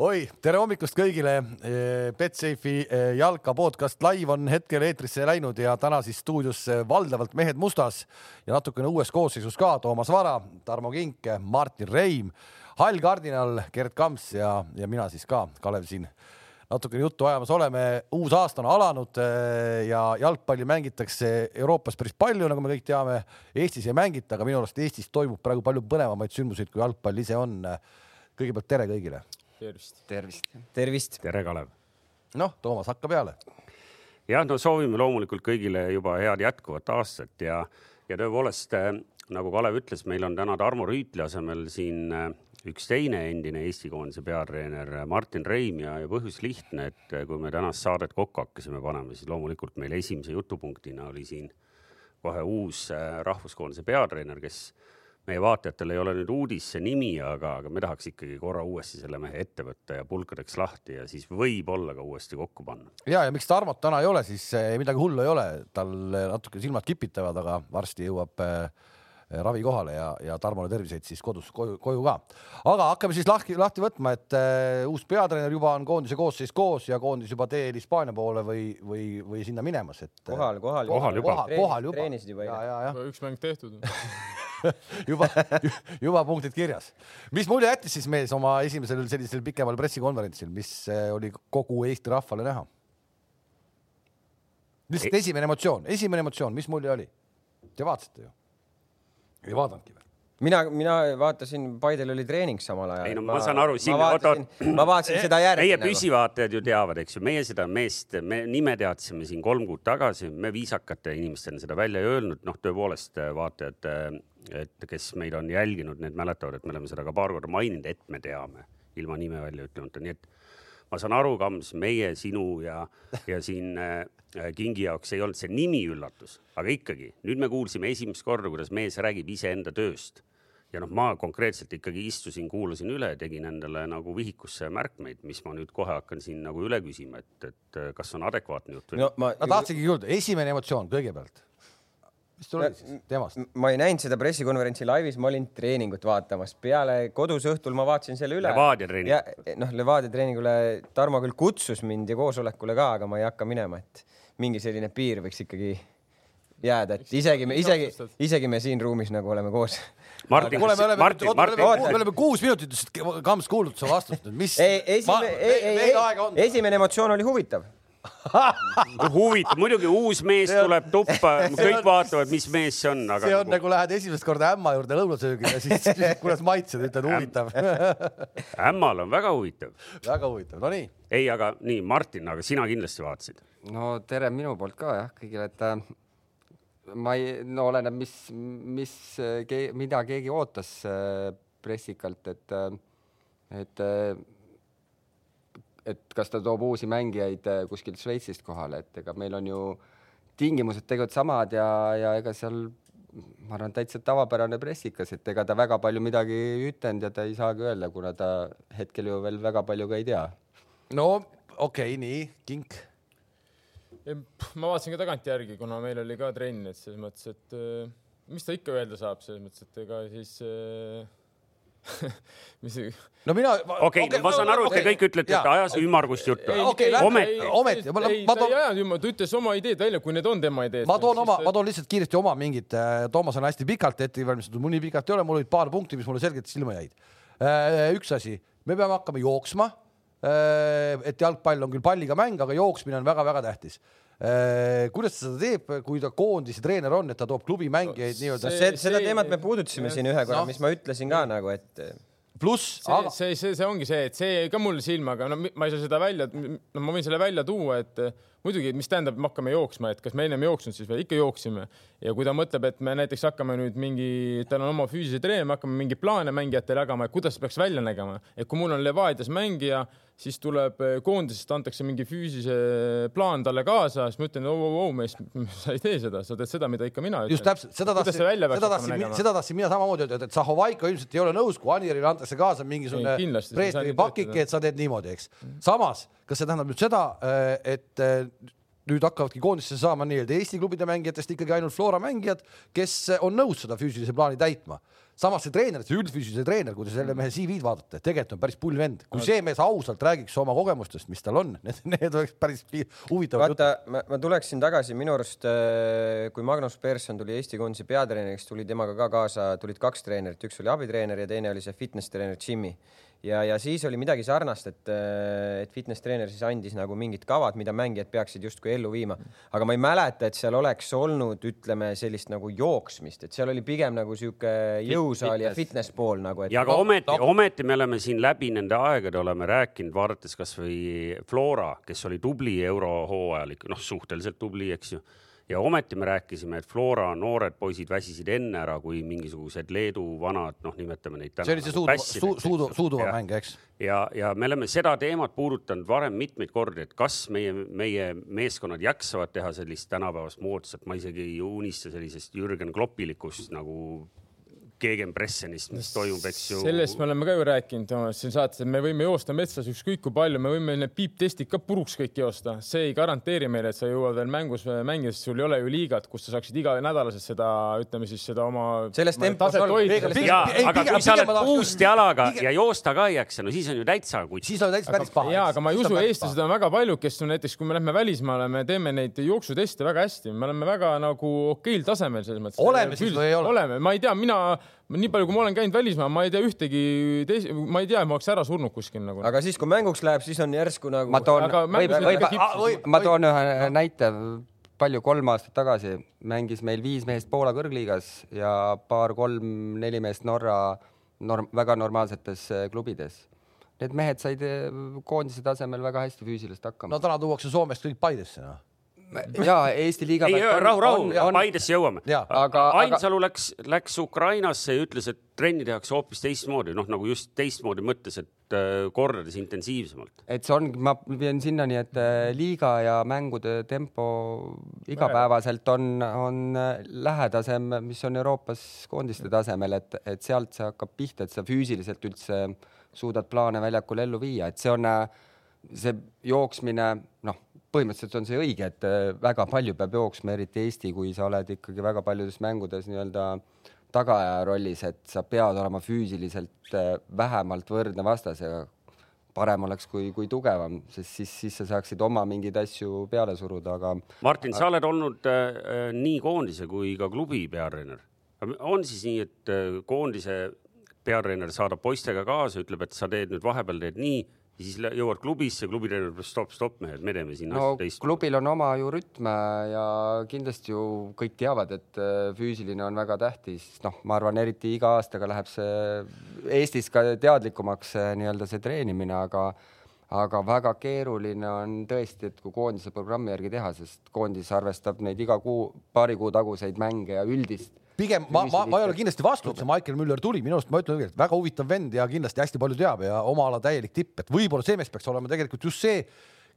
oi, tere hommikust kõigile. Betsafe'i jalka podcast live on hetkel eetrisse läinud ja täna siis stuudios valdavalt mehed mustas ja natukene uues koosseisus ka Toomas Vara, Tarmo Kink, Martin Reim, hall kardinal Gerd Kamps ja, ja mina siis ka, Kalev siin natukene juttu ajamas oleme. uus aasta on alanud ja jalgpalli mängitakse Euroopas päris palju, nagu me kõik teame. Eestis ei mängita, aga minu arust Eestis toimub praegu palju põnevamaid sündmuseid, kui jalgpall ise on. kõigepealt tere kõigile tervist. tervist. tervist. tere, Kalev. noh, Toomas, hakka peale. jah, no soovime loomulikult kõigile juba head jätkuvat aastat ja, ja tõepoolest äh, nagu Kalev ütles, meil on täna Tarmo Rüütli asemel siin äh, üks teine endine Eesti koondise peatreener Martin Reim ja, ja põhjus lihtne, et äh, kui me tänast saadet kokku hakkasime panema, siis loomulikult meil esimese jutupunktina oli siin kohe uus rahvuskoondise peatreener, kes meie vaatajatel ei ole nüüd uudis see nimi, aga, aga me tahaks ikkagi korra uuesti selle mehe ette võtta ja pulkadeks lahti ja siis võib-olla ka uuesti kokku panna. ja, ja miks Tarmot täna ei ole, siis eh, midagi hullu ei ole, tal natuke silmad kipitavad, aga varsti jõuab äh, ravi kohale ja, ja Tarmole terviseid siis kodus koju, koju ka. aga hakkame siis lahti, lahti võtma, et uh, uus peatreener juba on koondise koosseis koos ja koondis juba teel Hispaania poole või, või, või sinna minemas, et. kohal, kohal, kohal juba, kohal juba. treenisid juba üks mäng tehtud juba, juba punktid kirjas. mis mulje jättis siis mees oma esimesel sellisel pikemal pressikonverentsil, mis äh, oli kogu Eesti rahvale näha? lihtsalt esimene emotsioon, esimene emotsioon, mis mulje oli? Te vaatasite ju? ei vaadanudki või? Mina, mina vaatasin, Paidel oli treening samal ajal. ei no ma, ma saan aru, siin ma vaatasin, ma vaatasin seda järgi. meie nagu. püsivaatajad ju teavad, eks ju, meie seda meest, me nime teadsime siin kolm kuud tagasi, me viisakate inimestena seda välja ei öelnud, noh, tõepoolest vaatajad, et kes meid on jälginud, need mäletavad, et me oleme seda ka paar korda maininud, et me teame ilma nime välja ütlemata, nii et ma saan aru, Kams, meie, sinu ja, ja siin äh, Kingi jaoks ei olnud see nimi üllatus, aga ikkagi nüüd me kuulsime esimest korda, kuidas mees räägib iseenda tööst ja noh, ma konkreetselt ikkagi istusin, kuulasin üle, tegin endale nagu vihikusse märkmeid, mis ma nüüd kohe hakkan siin nagu üle küsima, et, et kas on adekvaatne jutt või no,? ma, ma tahtsingi kuulda, esimene emotsioon kõigepealt mis sul oli siis temast? ma ei näinud seda pressikonverentsi laivis, ma olin treeningut vaatamas, peale kodus õhtul ma vaatasin selle üle. Levadia treening. noh, Levadia treeningule Tarmo küll kutsus mind ja koosolekule ka, aga ma ei hakka minema, et mingi selline piir võiks ikkagi jääda, et isegi me, isegi, isegi me siin ruumis nagu oleme koos. Martin, kuule, me oleme, Martin, Martin, me oleme kuus minutit Kams kuulutuse vastust, mis. esimene, esimene emotsioon oli huvitav huvitav, muidugi uus mees on... tuleb tuppa, kõik vaatavad, mis mees see on, aga. see on nagu, nagu lähed esimest korda ämma juurde lõunasöögile siis kuidas maitsed, ütled huvitav ämmal on väga huvitav. väga huvitav, no nii. ei, aga nii, Martin, aga sina kindlasti vaatasid. no tere minu poolt ka jah, kõigile, et äh, ma ei, no oleneb, mis, mis, mida keegi ootas äh, pressikalt, et, äh, et et kas ta toob uusi mängijaid äh, kuskilt Šveitsist kohale, et ega meil on ju tingimused tegelikult samad ja, ja ega seal ma arvan, täitsa tavapärane pressikas, et ega ta väga palju midagi ei ütelnud ja ta ei saagi öelda, kuna ta hetkel ju veel väga palju ka ei tea. no okei okay,, nii, kink. Ma vaatasin ka tagantjärgi, kuna meil oli ka trenn, et selles mõttes, et äh, mis ta ikka öelda saab, selles mõttes, et ega siis äh, mis no mina okei okay, okay, no, ma saan aru, et te kõik ütlete, et ajas ümmargust juttu. okei, ometi, ometi. ei, ta ei ajanud ümmargust, ta ütles oma ideed välja, kui need on tema ideed. ma toon oma, ma toon lihtsalt kiiresti oma mingid, äh, Toomas on hästi pikalt ette valmistatud, mul nii pikalt ei ole, mul olid paar punkti, mis mulle selgelt silma jäid. Üks asi, me peame hakkama jooksma. Äh, et jalgpall on küll palliga mäng, aga jooksmine on väga-väga tähtis kuidas ta seda teeb, kui ta koondise treener on, et ta toob klubi mängijaid no, nii-öelda. seda teemat me puudutasime siin ühe korra no., mis ma ütlesin ka nagu, et pluss see aga..., see, see, see ongi see, et see ka mul silmaga, no ma ei saa seda välja, no ma võin selle välja tuua, et muidugi, mis tähendab, me hakkame jooksma, et kas me ennem jooksnud, siis veel ikka jooksime ja kui ta mõtleb, et me näiteks hakkame nüüd mingi, tal on oma füüsilise treener, me hakkame mingeid plaane mängijatele jagama, et kuidas peaks välja nägema, et kui mul on Levadias mängija, siis tuleb eh, koondisest antakse mingi füüsilise plaan talle kaasa, siis ma ütlen, oo, oo, oo, mees, sa ei tee seda, sa teed seda, mida ikka mina ütlen. just täpselt, seda tahtsin, seda tahtsin, seda tahtsin mina samamoodi öelda, et Zahovaiko ilmselt ei ole nõus, kui Anierile antakse kaasa mingisugune preestri pakike, et sa teed niimoodi, eks. samas, kas see tähendab nüüd seda, eh, et eh, nüüd hakkavadki koondisse saama nii-öelda Eesti klubide mängijatest ikkagi ainult Flora mängijad, kes on nõus seda füüsilise plaani täitma. samas see treener, see üldfüüsilise treener, kui te selle mehe CV-d vaatate, tegelikult on päris pull vend. kui see mees ausalt räägiks oma kogemustest, mis tal on, need, oleks päris huvitavad vaata, ma, ma tuleksin tagasi minu arust, kui Magnus Persson tuli Eesti koondise peatreeneriks, tuli temaga ka kaasa, tulid kaks treenerit, üks oli abitreener ja teine oli see fitness treener Jimmy. ja, ja siis oli midagi sarnast, et, et fitness treener siis andis nagu mingid kavad, mida mängijad peaksid justkui ellu viima. aga ma ei mäleta, et seal oleks olnud, ütleme sellist nagu jooksmist, et seal oli pigem nagu sihuke jõusaali ja fitness pool nagu, ja aga No, ometi ometi me oleme siin läbi nende aegade oleme rääkinud, vaadates kasvõi Flora, kes oli tubli eurohooajalik, noh, suhteliselt tubli, eks ju. Ja ometi me rääkisime, et Flora noored poisid väsisid enne ära, kui mingisugused Leedu vanad, noh, nimetame neid see oli see suuduva, su, suudu, suuduva mäng, eks. ja, ja me oleme seda teemat puudutanud varem mitmeid kordi, et kas meie, meie meeskonnad jaksavad teha sellist tänapäevast moodsat, ma isegi ei unista sellisest Jürgen Kloppilikust nagu Gegenpressenist, mis toimub, eks ju. sellest me oleme ka ju rääkinud siin saates, et me võime joosta metsas ükskõik kui palju, me võime need piiptestid ka puruks kõik joosta, see ei garanteeri meile, et sa jõuad veel mängus mängida, sest sul ei ole ju liigat, kus sa saaksid iganädalaselt seda, ütleme siis seda oma. Selles tempos on. Pigem- ja, ei, aga kui sa oled puust jalaga ja joosta ka ei jaksa, no siis on ju täitsa kutt. siis on täitsa päris paha. ja, aga ma ei usu, eestlased on väga paljud, kes on näiteks, kui me lähme välismaale, me teeme neid jooksuteste väga hästi, me oleme väga nagu okeil tasemel selles mõttes. Oleme siis või ei ole? oleme, ma ei tea, mina, nii palju, kui ma olen käinud välismaal, ma ei tea ühtegi teis-, ma ei tea, ma oleks ära surnud kuskil nagu. aga siis, kui mänguks läheb, siis on järsku nagu. ma toon, Aga võib, võib ikka, kipsus. ma toon ühe näite, palju kolm aastat tagasi mängis meil viis meest Poola kõrgliigas ja paar-kolm-neli meest Norra norm, väga normaalsetes eh, klubides. Need mehed said eh, koondise tasemel väga hästi füüsiliselt hakkama no täna tuuakse Soomest kõik Paidesse, noh. no.. ja Eesti liiga ei, rahu, rahu, on, Paidesse jõuame. Jaa. Aga- Ainsalu läks, läks Ukrainasse ja ütles, et trenni tehakse hoopis teistmoodi, noh nagu just teistmoodi mõttes, et äh, kordades intensiivsemalt. et see on, ma vien sinnani, et eh, liiga ja mängude tempo igapäevaselt on, on eh, lähedasem, mis on Euroopas koondiste tasemel, et, et sealt see hakkab pihta, et sa füüsiliselt üldse suudad plaane väljakul ellu viia, et see on äh, see jooksmine, noh, põhimõtteliselt on see õige, et eh, väga palju peab jooksma, eriti Eesti, kui sa oled ikkagi väga paljudes mängudes nii-öelda tagaaja rollis, et sa pead olema füüsiliselt eh, vähemalt võrdne vastasega parem oleks kui, kui tugevam, sest siis, siis sa saaksid oma mingeid asju peale suruda, aga Martin, sa oled olnud äh, nii koondise kui ka klubi peatreener. on siis nii, et äh, koondise peatreener saadab poistega kaasa, ütleb, et sa teed nüüd vahepeal teed nii ja siis jõuad klubisse, klubi treener ütleb stopp, stopp mehed, me teeme siin no teist. klubil on oma ju rütm ja kindlasti ju kõik teavad, et äh, füüsiline on väga tähtis, noh, ma arvan, eriti iga aastaga läheb see Eestis ka teadlikumaks nii-öelda see treenimine, aga aga väga keeruline on tõesti, et kui koondise programmi järgi teha, sest koondis arvestab neid iga kuu, paari kuu taguseid mänge ja üldist pigem ma, ma, ma ei ole kindlasti vastu, et see Michael Müller tuli, minu arust ma ütlen õigelt, väga huvitav vend ja kindlasti hästi palju teab ja oma ala täielik tipp, et võib-olla see mees peaks olema tegelikult just see,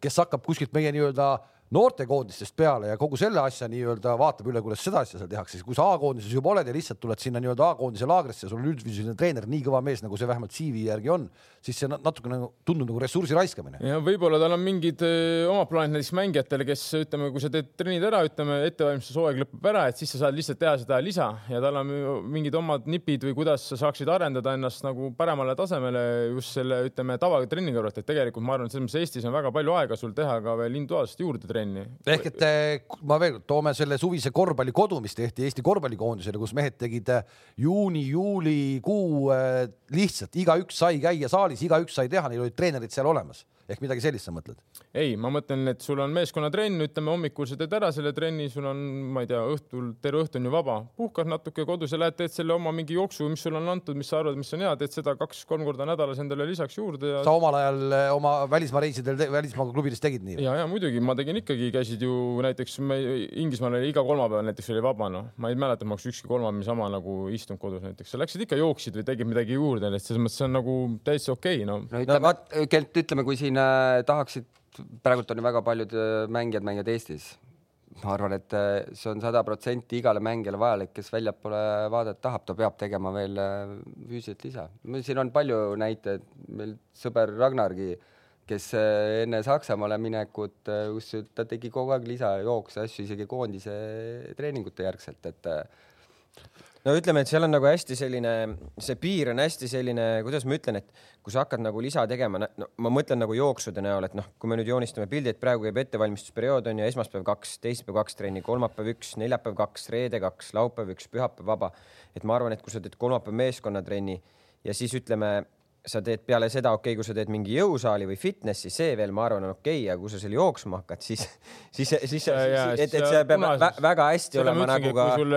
kes hakkab kuskilt meie nii-öelda noortekoondistest peale ja kogu selle asja nii-öelda vaatab üle, kuidas seda asja seal tehakse, siis kui sa A-koondises juba oled ja lihtsalt tuled sinna nii-öelda A-koondise laagrisse ja sul on üldfüüsiline treener, nii kõva mees, nagu see vähemalt CV järgi on, siis see na- natuke nagu tundub nagu ressursi raiskamine. ja võib-olla tal on mingid öö, omad plaanid näiteks mängijatele, kes ütleme, kui sa teed trennid ära, ütleme ettevalmistushooaeg lõpeb ära, et siis sa saad lihtsalt teha seda lisa ja tal on mingid omad nipid või kuidas sa saaksid arendada ennast nagu paremale tasemele just selle, ütleme tavatrenni kõrvalt, et tegelikult ma arvan, et selles mõttes Eestis on väga palju aega sul teha ka veel individuaalset juurde trenni. ehk et eh, ma veel kord toome selle suvise korvpallikodu, mis tehti Eesti korvpallikoondisele, kus mehed tegid eh, juuni, juulikuu eh, lihtsalt igaüks sai käia saalis, igaüks sai teha, neil olid treenerid seal olemas ehk midagi sellist sa mõtled? ei, ma mõtlen, et sul on meeskonnatrenn, ütleme hommikul sa teed ära selle trenni, sul on, ma ei tea, õhtul, terve õhtu on ju vaba, puhkad natuke kodus ja lähed teed selle oma mingi jooksu, mis sulle on antud, mis sa arvad, mis on hea, teed seda kaks-kolm korda nädalas endale lisaks juurde ja sa omal ajal eh, oma välismaa reisidel, välismaa klubides tegid nii? ja, ja muidugi ma tegin ikkagi, käisid ju näiteks me Inglismaal oli iga kolmapäev näiteks oli vaba noh, ma ei mäleta, ma oleks ükski kolmapäev niisama nagu istunud kodus näiteks, sa läksid ikka jooksid või tegid midagi juurde, et selles mõttes see on nagu täitsa okei okay, noh. no ütleme, ütleme, kui siin äh, tahaksid, praegult on ju väga paljud äh, mängijad mängivad Eestis. ma arvan, et äh, see on sada protsenti igale mängijale vajalik, kes väljapoole vaadata tahab, ta peab tegema veel äh, füüsiliselt lisa. siin on palju näiteid, meil sõber Ragnargi, kes enne Saksamaale minekut, kus ta tegi kogu aeg lisajookse asju isegi koondise treeningute järgselt, et no ütleme, et seal on nagu hästi selline, see piir on hästi selline, kuidas ma ütlen, et kui sa hakkad nagu lisa tegema, no ma mõtlen nagu jooksude näol, et noh, kui me nüüd joonistame pildi, et praegu käib ettevalmistusperiood on ju esmaspäev kaks, teisipäev kaks trenni, kolmapäev üks, neljapäev kaks, reede kaks, laupäev üks, pühapäev vaba. et ma arvan, et kui sa teed kolmapäev meeskonnatrenni ja siis ütleme sa teed peale seda, okei okay,, kui sa teed mingi jõusaali või fitnessi, see veel, ma arvan, on okei okay,, aga kui sa seal jooksma hakkad, siis, siis, siis, et, et see peab punases, väga hästi olema nagu ka. kui sul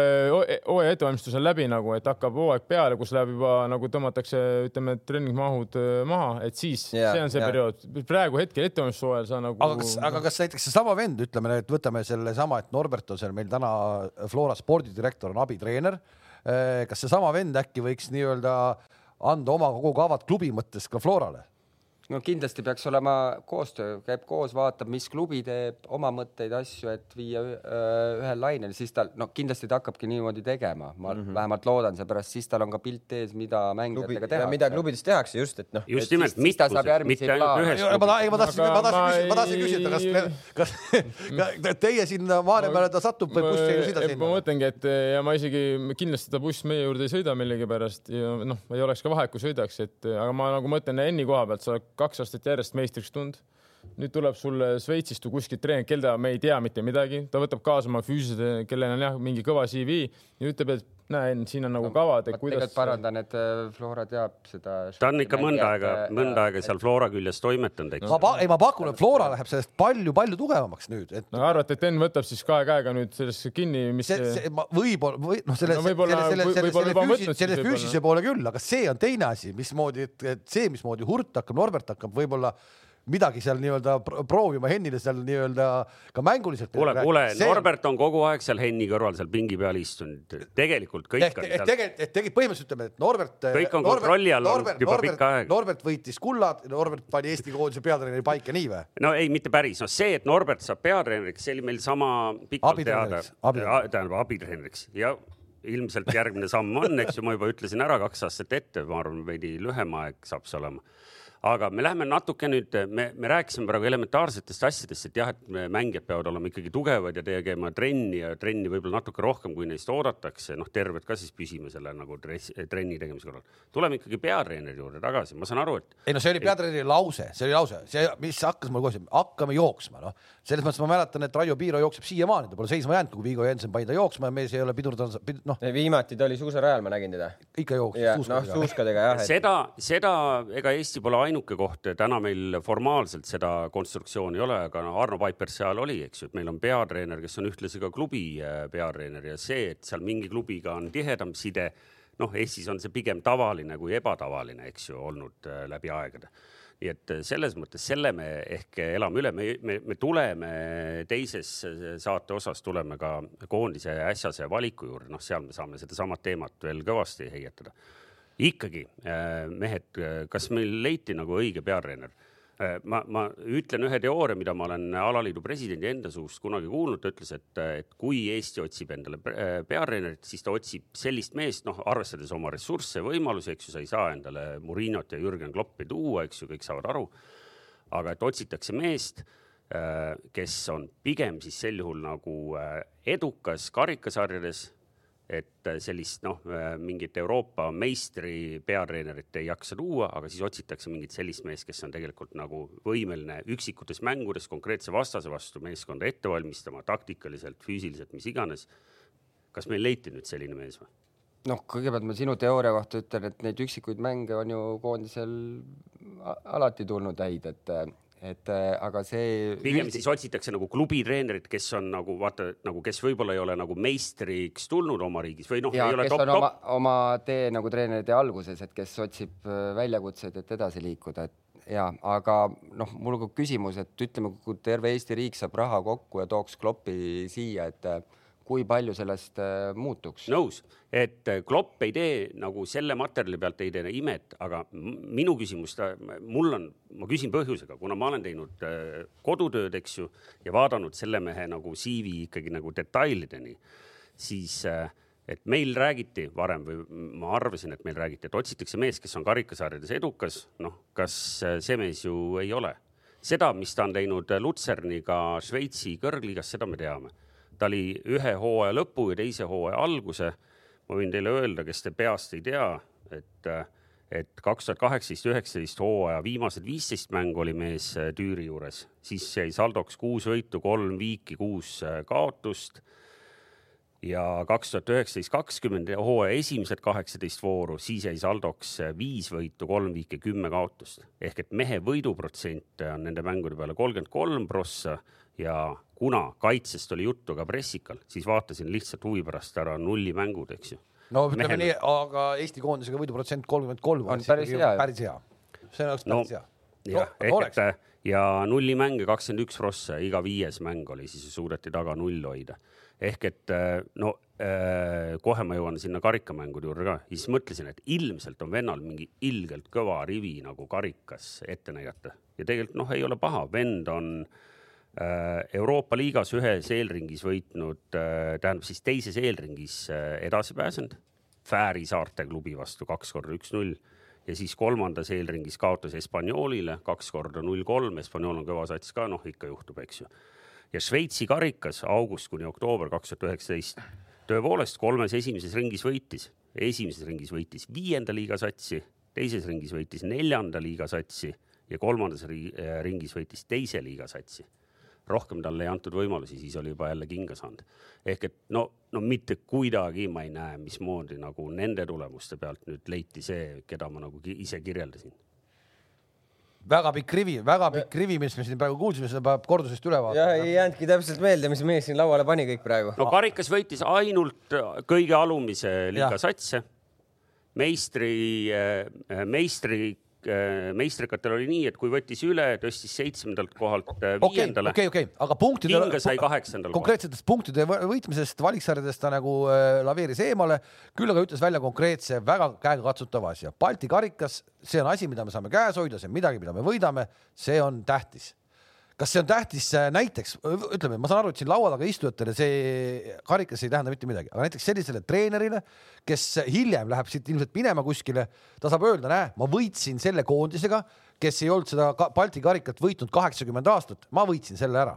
hooaja ettevalmistus on läbi nagu, et hakkab hooaeg peale, kus läheb juba nagu tõmmatakse, ütleme, treeningmahud äh, maha, et siis ja, see on see ja. periood. praegu hetkel ettevalmistushooajal sa nagu. aga kas, aga kas näiteks seesama vend, ütleme, et võtame sellesama, et Norbert on seal meil täna Flora spordidirektor, on abitreener. Äh, kas seesama vend äkki võiks nii-öelda anda oma kogu kavad klubi mõttes ka Florale no kindlasti peaks olema koostöö, käib koos, vaatab, mis klubi teeb oma mõtteid, asju, et viia ühel lainel, siis tal, no kindlasti ta hakkabki niimoodi tegema, ma mm -hmm. vähemalt loodan, seepärast siis tal on ka pilt ees, mida mängijatega tehakse. mida klubides tehakse just, et noh. just nimelt, mis ta saab järgmiseid plaane. ma, tahtsin, ma tahtsin, ma tahtsin küsida, kas, kas teie sinna Maarjamäele ta satub või buss ei sõida sinna? ma mõtlengi, et ja ma isegi kindlasti ta buss meie juurde ei sõida millegipärast ja noh, ei oleks ka vahet, kui sõidaks, et aga ma nagu mõtlen Enni koha pealt, sa kaks aastat järjest meistriks tulnud. nüüd tuleb sulle Šveitsist või kuskilt treener, keda me ei tea mitte midagi, ta võtab kaasa oma füüsilise, kellel on jah, mingi kõva CV ja ütleb, et näe, siin on nagu kavad, et kuidas. parandan, et äh, Flora teab seda. ta on ikka mõnda aega, mõnda aega seal Flora küljes toimetanud, eks. ma, ei, ma pakun, et Flora läheb sellest palju-palju tugevamaks nüüd, et. no arvate, et Enn võtab siis kahe käega nüüd sellest kinni, mis. võib-olla, või noh, selle no, selle, selle, selle, selle, füüsi, selle füüsilise poole küll, aga see on teine asi, mismoodi, et see, mismoodi Hurt hakkab, Norbert hakkab võib-olla midagi seal nii-öelda proovima Hennile seal nii-öelda ka mänguliselt. kuule, kuule, Norbert on kogu aeg seal Henni kõrval seal pingi peal istunud, tegelikult kõik ehk, on seal. tegelikult, et tegelikult põhimõtteliselt ütleme, et Norbert. kõik on Norbert, kontrolli all olnud juba Norbert, pikka aega. Norbert võitis kullad, Norbert pani Eesti koondise peatreeneri paika, nii või? no ei, mitte päris, noh, see, et Norbert saab peatreeneriks, see oli meil sama pikalt teada, tähendab abitreeneriks ja ilmselt järgmine samm on, eks ju, ma juba ütlesin ära kaks aastat ette, ma arvan, veidi lühem aeg saab see olema aga me läheme natuke nüüd, me, me rääkisime praegu elementaarsetest asjadest, et jah, et mängijad peavad olema ikkagi tugevad ja tegema trenni ja trenni võib-olla natuke rohkem, kui neist oodatakse, noh, terved ka siis püsima selle nagu trenni tegemise korral. tuleme ikkagi peatreeneri juurde tagasi, ma saan aru, et. ei no see oli peatreeneri lause, see oli lause, see, mis hakkas mul kohe, hakkame jooksma, noh. Selles mõttes ma mäletan, et Raio Piiro jookseb siiamaani, ta pole seisma jäänud, kui Viggo Jensen pani ta jooksma ja mees ei ole pidurdanud, noh. viimati ta oli suusarajal, ma nägin teda. ikka jooksis. noh, suuskadega jah et.... seda, seda, ega Eesti pole ainuke koht, täna meil formaalselt seda konstruktsiooni ei ole, aga no Arno Paiper seal oli, eks ju, et meil on peatreener, kes on ühtlasi ka klubi äh, peatreener ja see, et seal mingi klubiga on tihedam side, noh, Eestis on see pigem tavaline kui ebatavaline, eks ju, olnud äh, läbi aegade nii et äh, selles mõttes selle me ehk elame üle, me, me, me tuleme teises saate osas tuleme ka koondise ässase valiku juurde, noh, seal me saame sedasamat teemat veel kõvasti heietada. Ikkagi äh, mehed, kas meil leiti nagu õige peatreener? Äh, ma, ma ütlen ühe teooria, mida ma olen alaliidu presidendi enda suust kunagi kuulnud, ta ütles, et, et kui Eesti otsib endale äh, peatreenerit, siis ta otsib sellist meest, noh, arvestades oma ressursse, võimalusi, eks ju, sa ei saa endale Murinot ja Jürgen Kloppi tuua, eks ju, kõik saavad aru. aga et otsitakse meest, kes on pigem siis sel juhul nagu edukas karikasarjades et äh, sellist noh, äh, mingit Euroopa meistri peatreenerit ei jaksa tuua, aga siis otsitakse mingit sellist meest, kes on tegelikult nagu võimeline üksikutes mängudes konkreetse vastase vastu meeskonda ette valmistama, taktikaliselt, füüsiliselt, mis iganes. kas meil leiti nüüd selline mees või? noh, kõigepealt ma sinu teooria kohta ütlen, et neid üksikuid mänge on ju koondisel alati tulnud häid, et et äh, aga see. pigem siis otsitakse nagu klubitreenerit, kes on nagu vaata nagu, kes võib-olla ei ole nagu meistriks tulnud oma riigis või noh. ja kes top, on top. oma, oma tee nagu treenerite alguses, et kes otsib äh, väljakutseid, et edasi liikuda, et ja, aga noh, mul on ka küsimus, et ütleme, kui terve Eesti riik saab raha kokku ja tooks Kloppi siia, et äh, kui palju sellest äh, muutuks? nõus, et äh, Klopp ei tee nagu selle materjali pealt ei tee imet, aga minu küsimus, mul on, ma küsin põhjusega, kuna ma olen teinud äh, kodutööd, eks ju, ja vaadanud selle mehe nagu CV ikkagi nagu detailideni, siis et meil räägiti varem või ma arvasin, et meil räägiti, et otsitakse meest, kes on karikasarjades edukas, noh, kas see mees ju ei ole? Seda, mis ta on teinud Lutserniga Šveitsi kõrgliigas, seda me teame ta oli ühe hooaja lõpu ja teise hooaja alguse. Ma võin teile öelda, kes te peast ei tea, et, et kaks tuhat kaheksateist, üheksateist hooaja viimased viisteist mängu oli mees äh, Tüüri juures, siis jäi saldoks kuus võitu, kolm viiki, kuus äh, kaotust. Ja kaks tuhat üheksateist, kakskümmend hooaja esimesed kaheksateist vooru, siis jäi saldoks viis võitu, kolm viiki, kümme kaotust. ehk et mehe võiduprotsent on nende mängude peale kolmkümmend kolm prossa ja kuna kaitsest oli juttu ka pressikal, siis vaatasin lihtsalt huvi pärast ära nullimängud, eks ju. no ütleme Mehel- nii, aga Eesti koondisega võiduprotsent kolmkümmend kolm On päris hea. päris hea. see oleks No, päris hea. jah, No, ehk oleks. et ja nullimänge kakskümmend üks prossa, iga viies mäng oli siis suudeti taga null hoida. ehk et no äh, kohe ma jõuan sinna karikamängude juurde ka, siis mõtlesin, et ilmselt on vennal mingi ilgelt kõva rivi nagu karikas ette näidata ja tegelikult noh, ei ole paha, vend on äh, Euroopa liigas ühes eelringis võitnud, tähendab siis teises eelringis äh, edasi pääsenud, Fääri saarte klubi vastu kaks korda üks-null ja siis kolmandas eelringis kaotas Hispaaniolile kaks korda null kolm, Hispaaniol on kõva sats ka, noh ikka juhtub, eks ju. ja Šveitsi karikas august kuni oktoober kaks tuhat üheksateist tõepoolest kolmes esimeses ringis võitis, esimeses ringis võitis viienda liiga satsi, teises ringis võitis neljanda liiga satsi ja kolmandas ri- äh, ringis võitis teise liiga satsi rohkem talle ei antud võimalusi, siis oli juba jälle kinga saanud. ehk et no, no mitte kuidagi ma ei näe, mismoodi nagu nende tulemuste pealt nüüd leiti see, keda ma nagu ise kirjeldasin. väga pikk rivi, väga pikk rivi, mis me siin praegu kuulsime, seda peab kordusest üle jah, vaatama ei jäänudki täpselt meelde, mis mees siin lauale pani kõik praegu. no karikas võitis ainult kõige alumise liiga Jah. satse. meistri, meistri, meistrikatel oli nii, et kui võttis üle, tõstis seitsmendalt kohalt äh, viiendale okei, okei, aga punktide kinga sai kaheksandal konkreetsetest punktide võ- võitmisest valiksarjadest ta nagu äh, laveeris eemale, küll aga ütles välja konkreetse väga käegakatsutava asja. Balti karikas, see on asi, mida me saame käes hoida, see on midagi, mida me võidame, see on tähtis. Kas see on tähtis äh, näiteks, ütleme, ma saan aru, et siin laua taga istujatele see karikas ei tähenda mitte midagi, aga näiteks sellisele treenerile, kes hiljem läheb siit ilmselt minema kuskile, ta saab öelda, näe, ma võitsin selle koondisega, kes ei olnud seda Balti karikat võitnud kaheksakümmend aastat, ma võitsin selle ära.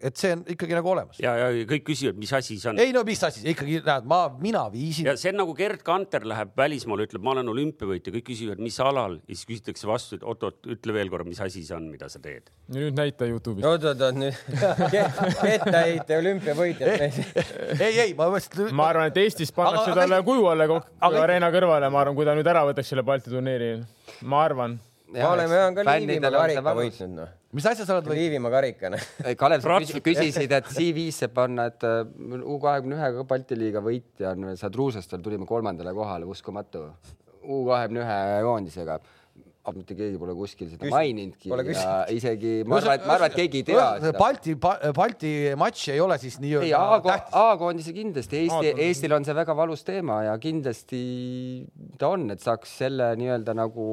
Et see on ikkagi nagu olemas. ja, ja kõik küsivad, mis asi see on. ei no mis asi, ikkagi näed, ma, mina viisin ja see on nagu Gerd Kanter läheb välismaale, ütleb, ma olen olümpiavõitja, kõik küsivad, mis alal ja siis küsitakse vastu, et oot-oot, ütle veel korra, mis asi see on, mida sa teed. ja nüüd näita Youtube'is. oot-oot-oot nüüd kettaheite olümpiavõitjad. ei, ei ma mõtlesin. ma arvan, et Eestis pannakse talle kuju alla kok- aga- areena kõrvale, ma arvan, kui ta nüüd ära võtaks selle Balti turniiri. ma arvan. me oleme ju ka Liivimaa karika võitnud noh. Mis asja sa oled või? Liivimaa karikana. Kalev, sa küsi- küsisid, et CV-sse panna, et U kahekümne ühega Balti liiga võitja on Sadruusest veel tulime kolmandale kohale, uskumatu. U kahekümne ühe koondisega. aga mitte keegi pole kuskil seda Küsi- maininudki ja isegi ma arvan, et ma arvan, et keegi ei tea seda. Balti, Balti matš ei ole siis ei, nii-öelda tähtis. A-koondise kindlasti, Eesti, Eestil on see väga valus teema ja kindlasti ta on, et saaks selle nii-öelda nagu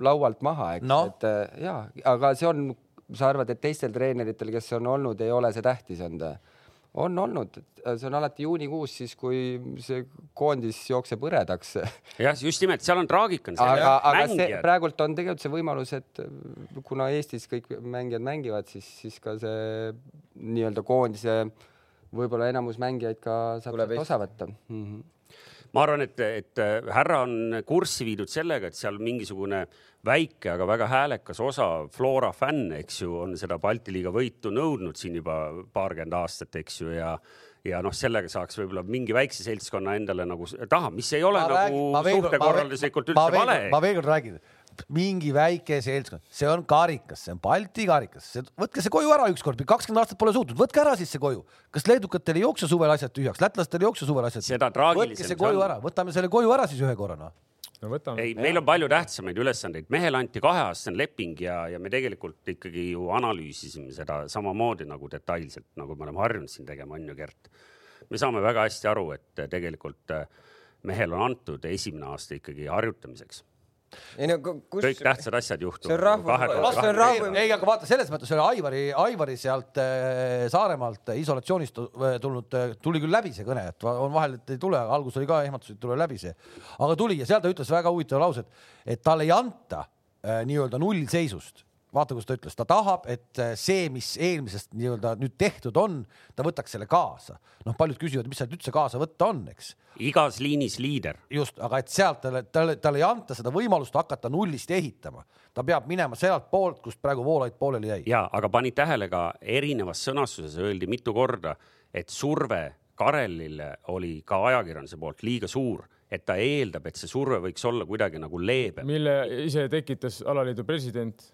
laualt maha, eks No. et äh, ja, aga see on, sa arvad, et teistel treeneritel, kes on olnud, ei ole see tähtis olnud? on olnud, see on alati juunikuus, siis kui see koondis jookseb hõredaks. jah, just nimelt, seal on traagika on see, aga, aga see mängijad, praegult on tegelikult see võimalus, et kuna Eestis kõik mängijad mängivad, siis, siis ka see nii-öelda koondise võib-olla enamus mängijaid ka saab osa võtta mm. -hmm. Ma arvan, et, et härra on kurssi viidud sellega, et seal mingisugune väike, aga väga häälekas osa Flora fänne, eks ju, on seda Balti liiga võitu nõudnud siin juba paarkümmend aastat, eks ju, ja ja noh, sellega saaks võib-olla mingi väikse seltskonna endale nagu taha, mis ei ole Ma nagu räägin- ma suhtekorralduslikult ma üldse veel- vale. ma veel kord räägin, mingi väike seltskond, see on karikas, see on Balti karikas, võtke see koju ära ükskord, kakskümmend aastat pole suutnud, võtke ära siis see koju. kas leedukatel ei jookse suvel asjad tühjaks, lätlastel ei jookse suvel asjad Seda võtke see koju on. ära, võtame selle koju ära siis ühe korra noh. no võtame. ei, meil on palju tähtsamaid ülesandeid, mehele anti kaheaastane leping ja, ja me tegelikult ikkagi ju analüüsisime seda samamoodi nagu detailselt, nagu me oleme harjunud siin tegema, on ju, Gert. me saame väga hästi aru, et tegelikult äh, mehel on antud esimene aasta ikkagi harjutamiseks. Ei no ku- kus kõik. tähtsad asjad juhtuvad. See on rahvus- see on rahvus- ei, aga vaata selles mõttes oli Aivari, Aivari sealt äh, Saaremaalt äh, isolatsioonist äh, tulnud, tuli küll läbi see kõne, et on vahel, et ei tule, aga alguses oli ka ehmatus, et tule läbi see. aga tuli ja seal ta ütles väga huvitava lause, et, et talle ei anta nii-öelda nullseisust vaata, kus ta ütles, ta tahab, et äh, see, mis eelmisest nii-öelda nüüd tehtud on, ta võtaks selle kaasa. noh, paljud küsivad, mis sealt üldse kaasa võtta on, eks. igas liinis liider. just, aga et sealt talle, talle, talle ei anta seda võimalust hakata nullist ehitama. ta peab minema sealt poolt, kust praegu Voolaid pooleli jäi. ja, aga panid tähele ka erinevas sõnastuses öeldi mitu korda, et surve Karelile oli ka ajakirjanduse poolt liiga suur et ta eeldab, et see surve võiks olla kuidagi nagu leebem. mille ise tekitas alaliidu president.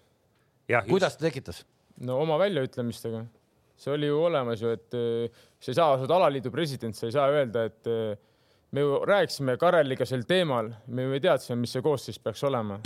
Kuidas ta tekitas? no oma väljaütlemistega. see oli ju olemas ju, et äh, sa ei saa, sa oled alaliidu president, sa ei saa öelda, et äh, me ju rääkisime Kareliga sel teemal, me ju teadsime, mis see koosseis peaks olema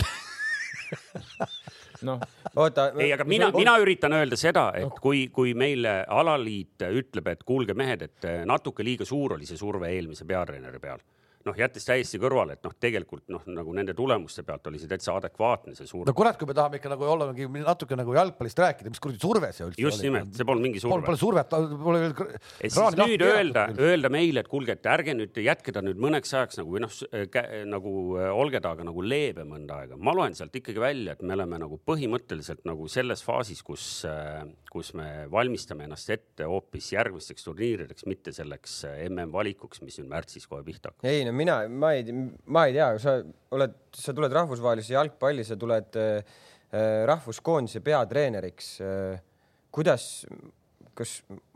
noh. oota. ei, aga mina, mina üritan öelda seda, et no. kui, kui meile alaliit ütleb, et kuulge mehed, et natuke liiga suur oli see surve eelmise peatreeneri peal noh, jättes täiesti kõrvale, et noh, tegelikult noh, nagu nende tulemuste pealt oli see täitsa adekvaatne, see suur. no kurat, kui me tahame ikka nagu olla mingi natuke nagu jalgpallist rääkida, mis kuradi surve see üldse just oli? just nimelt, see polnud mingi surve. Pole survet, pole veel. et siis nüüd öelda, öelda meile, et kuulge, et ärge nüüd jätke ta nüüd mõneks ajaks nagu või noh, nagu äh, olge temaga nagu leebe mõnda aega. ma loen sealt ikkagi välja, et me oleme nagu põhimõtteliselt nagu selles faasis, kus, äh, kus me valmistame ennast ette hoopis järgmisteks turniirideks, mitte selleks äh, MM valikuks, mis nüüd märtsis kohe pihta hakkab. ei no mina, ma ei, ma ei tea, sa oled, sa tuled rahvusvahelisse jalgpalli, sa tuled äh rahvuskoondise peatreeneriks äh,. kuidas, kas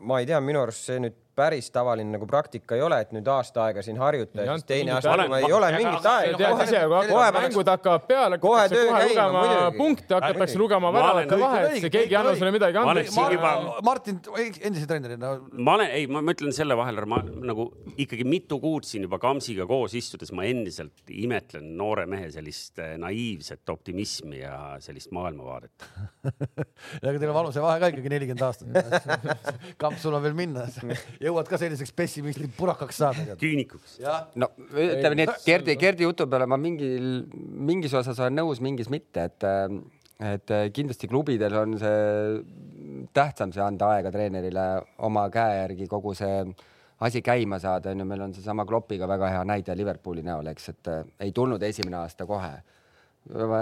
ma ei tea, minu arust see nüüd päris tavaline nagu praktika ei ole, et nüüd aasta aega siin harjuta ja siis teine aasta olen, ei ole mingit aega. kohe mängud hakkavad peale, kohe töö käima, punkte hakatakse lugema väravate vahet, keegi ei anna sulle midagi anda. Martin, endise treenerina. ma olen, ei, ma ütlen selle vahele, ma nagu ikkagi mitu kuud siin juba Kamsiga koos istudes ma endiselt imetlen noore mehe sellist eh, naiivset optimismi ja sellist maailmavaadet aga teil on vanusevahe ka ikkagi nelikümmend aastat. Kamps, sul on veel minna jõuad ka selliseks pessimistlik purakaks saada. küünikuks. no ütleme nii, et Gerdi, Gerdi jutu peale ma mingil, mingis osas olen nõus, mingis mitte, et, et kindlasti klubidel on see tähtsam see anda aega treenerile oma käe järgi kogu see asi käima saada, onju, meil on seesama Kloppiga väga hea näide Liverpooli näol, eks, et ei tulnud esimene aasta kohe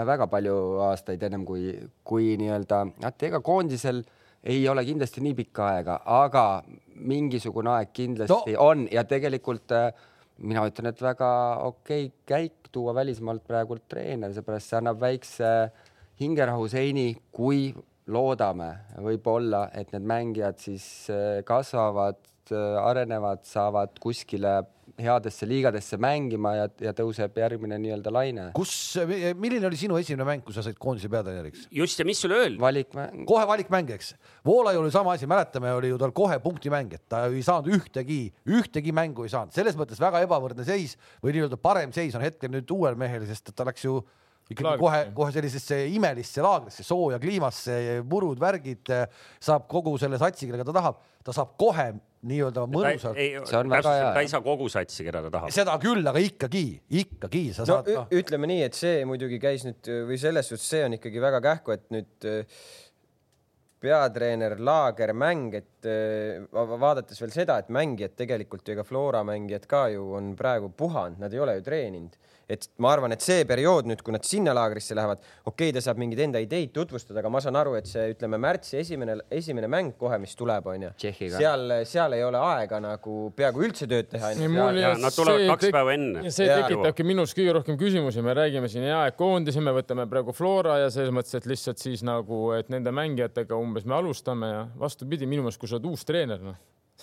väga palju aastaid ennem kui, kui nii-öelda, ega koondisel ei ole kindlasti nii pikka aega, aga mingisugune aeg kindlasti no. on ja tegelikult äh, mina ütlen, et väga okei okay käik tuua välismaalt praegu treener, seepärast see annab väikse hingerahu seini, kui loodame võib-olla, et need mängijad siis äh, kasvavad, äh, arenevad, saavad kuskile headesse liigadesse mängima ja, ja tõuseb järgmine nii-öelda laine. kus, milline oli sinu esimene mäng, kui sa said koondise peatreeneriks? just ja mis sulle öeldi? valikmäng. kohe valikmäng, eks. Voolaiul oli sama asi, mäletame, oli ju tal kohe punktimäng, et ta ei saanud ühtegi, ühtegi mängu ei saanud, selles mõttes väga ebavõrdne seis või nii-öelda parem seis on hetkel nüüd uuel mehel, sest ta läks ju ikkagi kohe, kohe sellisesse imelisse laagrisse, sooja kliimasse, murud, värgid, saab kogu selle satsi, kellega ta tahab, ta saab kohe nii-öelda mõnusalt. see on väga hea. ta ei saa kogu satsi, keda ta tahab. seda küll, aga ikkagi, ikkagi sa saad no,. No. ütleme nii, et see muidugi käis nüüd või selles suhtes, see on ikkagi väga kähku, et nüüd äh, peatreener Laager mäng, et äh, vaadates veel seda, et mängijad tegelikult ju ega Flora mängijad ka ju on praegu puhanud, nad ei ole ju treeninud et ma arvan, et see periood nüüd, kui nad sinna laagrisse lähevad, okei okay,, ta saab mingeid enda ideid tutvustada, aga ma saan aru, et see, ütleme märtsi esimene, esimene mäng kohe, mis tuleb, onju, seal, seal ei ole aega nagu peaaegu üldse tööd teha. Nad tulevad kaks päeva enne. see tekitabki minus kõige rohkem küsimusi, me räägime siin hea, et koondise, me võtame praegu Flora ja selles mõttes, et lihtsalt siis nagu, et nende mängijatega umbes me alustame ja vastupidi, minu meelest, kui sa oled uus treener, noh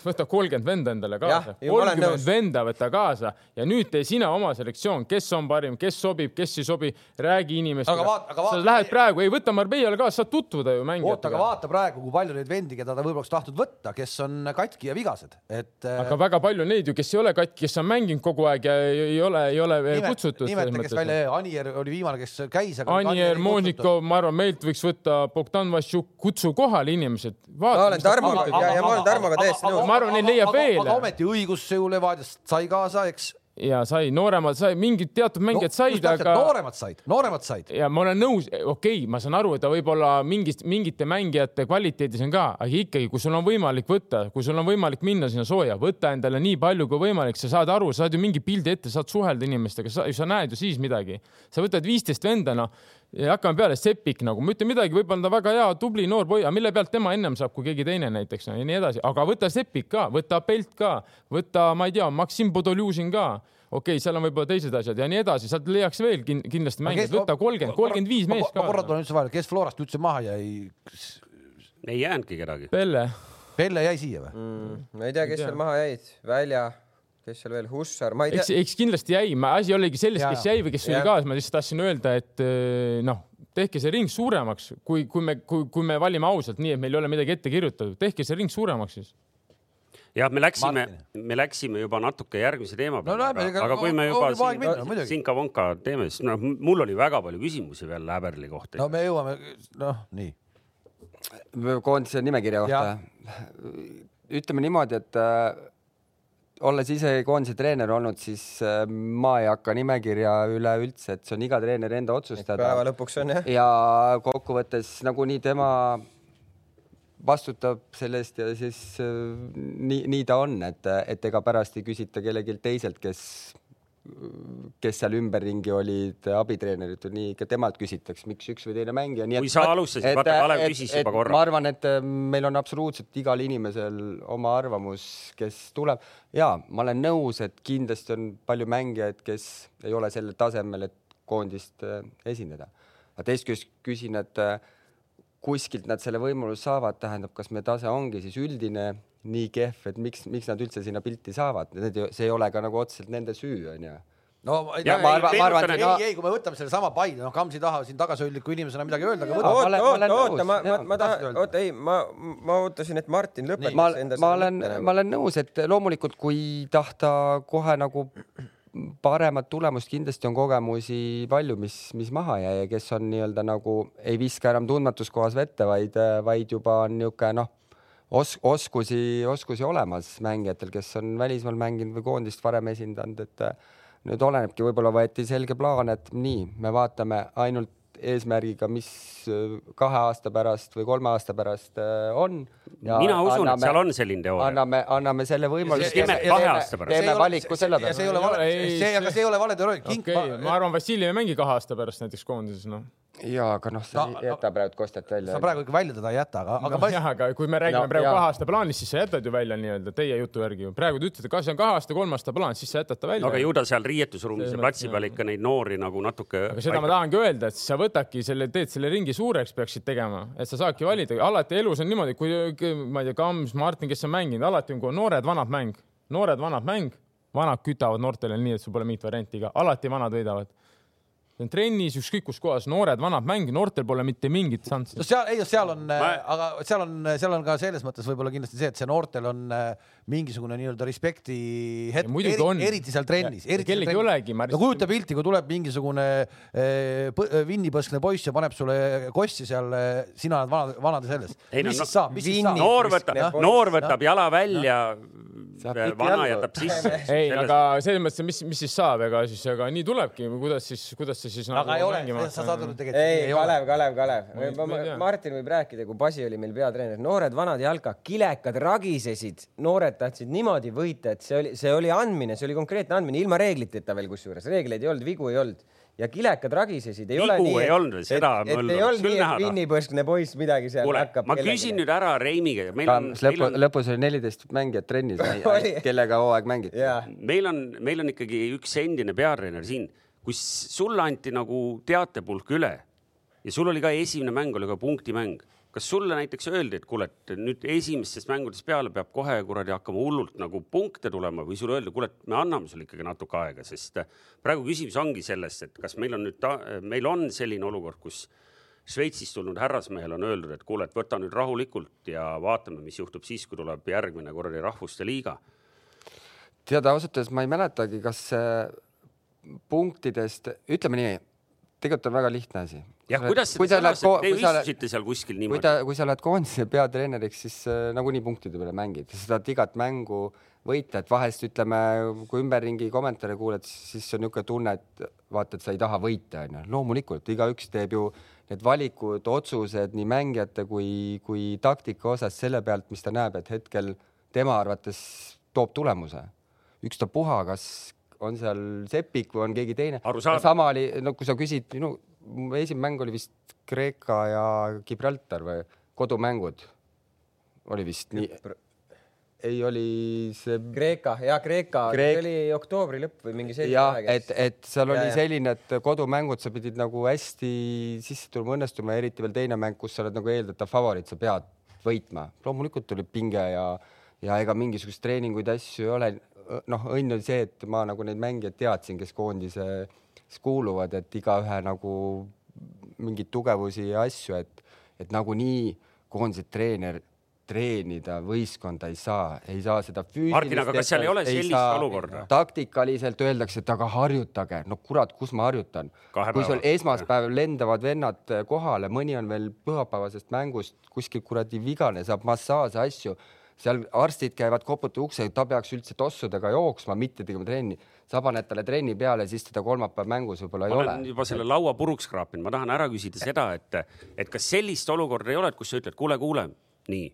võta kolmkümmend venda endale kaasa, kolmkümmend venda võta kaasa ja nüüd tee sina oma selektsioon, kes on parim, kes sobib, kes ei sobi, räägi inimestega. sa lähed praegu, ei võta Marbeiale kaasa, saad tutvuda ju mängijatega. oota, aga vaata praegu, kui palju neid vendi, keda ta võib-olla oleks tahtnud võtta, kes on katki ja vigased, et. Äh, aga väga palju neid ju, kes ei ole katki, kes on mänginud kogu aeg ja ei ole, ei ole Nimet, kutsutud. nimeta, kes välja, Anier oli viimane, kes käis. Anier, Mooniko, ma arvan, meilt võiks võtta Bogdan Vassiuk, kutsu kohale inimesed. ma olen Tarmoga ja, ja ma olen Tarmoga täiesti nõus. Arvan, neil leiab veel aga ometi õigusjõu Levadiast sai kaasa, eks ja sai, nooremad sai, mingid teatud mängijad no, said, aga. nooremad said, nooremad said. ja ma olen nõus, okei okay,, ma saan aru, et ta võib-olla mingist, mingite mängijate kvaliteedis on ka, aga ikkagi, kui sul on võimalik võtta, kui sul on võimalik minna sinna sooja, võtta endale nii palju kui võimalik, sa saad aru, sa saad ju mingi pildi ette, saad suhelda inimestega, sa, sa näed ju siis midagi. sa võtad viisteist venda, noh ja hakkame peale, Sepik nagu, ma ütlen midagi, võib-olla ta väga hea, tubli noor poiss, aga mille pealt tema ennem saab kui keegi teine näiteks no, ja nii edasi, aga võta Sepik ka, võta Pelt ka, võta, ma ei tea, Maksim Podoljuzin ka okei okay,, seal on võib-olla teised asjad ja nii edasi, sealt leiaks veel kin kindlasti mängijaid, võta kolmkümmend, kolmkümmend viis meest ma korra ka. tulen üldse vahele, kes Florast üldse maha jäi? ei jäänudki kedagi. Pelle, Pelle jäi siia või? mm,. ma ei tea, kes tea. seal maha jäid, Välja, kes seal veel, Hussar, ma ei eks, tea. eks kindlasti jäi, asi oligi selles, kes jäi või kes oli kaas, ma lihtsalt tahtsin öelda, et eh, noh, tehke see ring suuremaks, kui, kui me, kui, kui me valime ausalt nii, et meil ei ole midagi ette kirjutatud, tehke see ring suuremaks siis. jah, me läksime me läksime juba natuke järgmise teema No peale lähme, ega- aga kui me juba siin Sinka-Vonka teeme, siis noh, mul oli väga palju küsimusi veel Läberli kohta no me jõuame, noh, nii. koondise nimekirja kohta. ütleme niimoodi, et äh, olles ise koondise treener olnud, siis äh, ma ei hakka nimekirja üleüldse, et see on iga treeneri enda otsustada päeva. lõpuks on jah. ja kokkuvõttes nagunii tema vastutab selle eest ja siis äh, nii, nii ta on, et, et ega pärast ei küsita kellelgi teiselt, kes, kes seal ümberringi olid abitreenerid nii, ikka temalt küsitakse, miks üks või teine mängija. Kui sa alustasid, vaata, Kalev küsis juba korra. ma arvan, et äh, meil on absoluutselt igal inimesel oma arvamus, kes tuleb ja ma olen nõus, et kindlasti on palju mängijaid, kes ei ole sellel tasemel, et koondist äh, esindada. aga teist küljest küsin, et äh, kuskilt nad selle võimaluse saavad, tähendab, kas meie tase ongi siis üldine nii kehv, et miks, miks nad üldse sinna pilti saavad, see ei ole ka nagu otseselt nende süü, onju. no Ja ei, ma ei, arvan- ma arvan, et- ei, ei, kui me võtame sellesama Paide, noh, Kamsi taha siin tagasihoidliku inimesena midagi öelda, oota, oota, oota, ma, ma, ma tahan oota ei, ma, ma ootasin, et Martin lõpetaks ma, enda ma olen ma olen nõus, et loomulikult, kui tahta kohe nagu paremat tulemust, kindlasti on kogemusi palju, mis, mis maha jäi ja kes on nii-öelda nagu ei viska enam tundmatus kohas vette, vaid, vaid juba on niisugune noh, os-, oskusi, oskusi olemas mängijatel, kes on välismaal mänginud või koondist varem esindanud, et äh, nüüd olenebki, võib-olla võeti selge plaan, et nii, me vaatame ainult eesmärgiga, mis äh, kahe aasta pärast või kolme aasta pärast äh, on. mina usun, et seal on selline teooria. anname, anname selle võimaluse. Kahe aasta pärast. teeme valiku selle ja see ei peale. ole vale, see, aga see- ei ole vale teooria. okei ma arvan, Vassiljev ei mängi kahe aasta pärast näiteks koondises, noh. ja, aga noh, sa No, ei jäta praegu Kostet välja sa. praegu ikka välja teda ei jäta, aga, aga no, jah, aga kui me räägime No, praegu jaa. kahe aasta plaanist, siis sa jätad ju välja nii-öelda teie jutu järgi ju. praegu te ütlete, kas see on kahe aasta, kolme aasta plaan, siis sa jätad ta välja no aga ju ta seal riietusruumis ja platsi peal ikka neid noori nagu natuke. aga seda ma tahangi öelda, et sa võtadki selle, teed selle ringi suureks, peaksid tegema, et sa saadki valida, alati elus on niimoodi, kui ma ei tea, Kams, Martin, kes on mänginud, alati on, kui on noored-vanad mäng, noored-vanad mäng, vanad kütavad noortele nii, et sul pole mingit varianti ka, alati vanad võidavad. See on trennis ükskõik kus kohas, noored-vanad mäng, noortel pole mitte mingit šanssi no. seal, ei seal on Ma- aga seal on, seal on ka selles mõttes võib-olla kindlasti see, et see noortel on äh, mingisugune nii-öelda respekti hetk on. eriti seal trennis. Kellelgi ei olegi, no kujuta pilti, kui tuleb mingisugune äh, äh, vinnipõskne poiss ja paneb sulle kossi seal, sina oled vana, vanade selles. Ei, no- mis no- siis saab, mis siis saab? noor võtab, noor noh. võtab jala välja, Saab vana jätab sisse. ei, aga selles mõttes, mis, mis siis saab, ega siis, aga nii tulebki, kuidas siis, kuidas see siis aga ei ole, sa saad aru, tegelikult ei. Kalev, Kalev, Kalev. Martin võib rääkida, kui Pasi oli meil peatreener, noored vanad jalka, kilekad ragisesid, noored tahtsid niimoodi võita, et see oli, see oli andmine, see oli konkreetne andmine, ilma reegliteta veel kusjuures, reegleid ei olnud, vigu ei olnud ja kilekad ragisesid, ei ole Vigu nii, ei olnud veel, seda et, et ei olnud nii, näha et vinnipõskne poiss midagi seal kuule, hakkab ma küsin nüüd ära Reimiga, meil on, lõpus oli neliteist mängijat trennis kellega hooaeg mängiti. meil on, meil on ikkagi üks endine peatreener siin, kus sulle anti nagu teatepulk üle ja sul oli ka esimene mäng oli ka punktimäng. Kas sulle näiteks öeldi, et kuule, et nüüd esimestest mängudest peale peab kohe kuradi hakkama hullult nagu punkte tulema või sulle öeldi, kuule, et me anname sulle ikkagi natuke aega, sest äh, praegu küsimus ongi selles, et kas meil on nüüd ta,, meil on selline olukord, kus Šveitsist tulnud härrasmehel on öeldud, et kuule, et võta nüüd rahulikult ja vaatame, mis juhtub siis, kui tuleb järgmine kuradi rahvuste liiga. Tead, ausalt öeldes ma ei mäletagi, kas äh, punktidest, ütleme nii, tegelikult on väga lihtne asi. jah, kuidas kui sa lähed, te kui istusite seal kuskil kui niimoodi ta, kui sa lähed koondise peatreeneriks, siis äh, nagunii punktide peale mängid, sa tahad igat mängu võita, et vahest ütleme, kui ümberringi kommentaare kuuled, siis on niisugune tunne, et vaata, et sa ei taha võita, onju. loomulikult igaüks teeb ju need valikud, otsused nii mängijate kui, kui taktika osas selle pealt, mis ta näeb, et hetkel tema arvates toob tulemuse. ükstapuha, kas on seal Sepik või on keegi teine. Sama oli, no kui sa küsid minu esimene mäng oli vist Kreeka ja Gibraltar või kodumängud oli vist nii. ei, oli see Kreeka ja Kreeka Kreek- Kreek..., oli oktoobri lõpp või mingi selline aeg, et, et seal Ja, oli ja. selline, et kodumängud sa pidid nagu hästi sisse tulema, õnnestuma, eriti veel teine mäng, kus sa oled nagu eeldatav favoriit, sa pead võitma. loomulikult oli pinge ja, ja ega mingisuguseid treeninguid, asju ei ole. noh, õnn oli see, et ma nagu neid mängijaid teadsin, kes koondises kuuluvad, et igaühe nagu mingeid tugevusi ja asju, et, et nagunii koondise treener treenida võistkonda ei saa, ei saa seda füüsilist Martin, aga kas seal ei ole ei sellist saa- olukorda? taktikaliselt öeldakse, et aga harjutage, no kurat, kus ma harjutan. Kui sul päevaga. esmaspäeval lendavad vennad kohale, mõni on veel pühapäevasest mängust kuskil kuradi vigane, saab massaaže, asju, seal arstid käivad, koputavad ukse, ta peaks üldse tossudega jooksma, mitte tegema trenni. sa paned talle trenni peale, siis teda kolmapäev mängus võib-olla ei ma ole olen. juba selle laua puruks kraapinud, ma tahan ära küsida seda, et, et kas sellist olukorda ei ole, et kus sa ütled, kuule, kuule, nii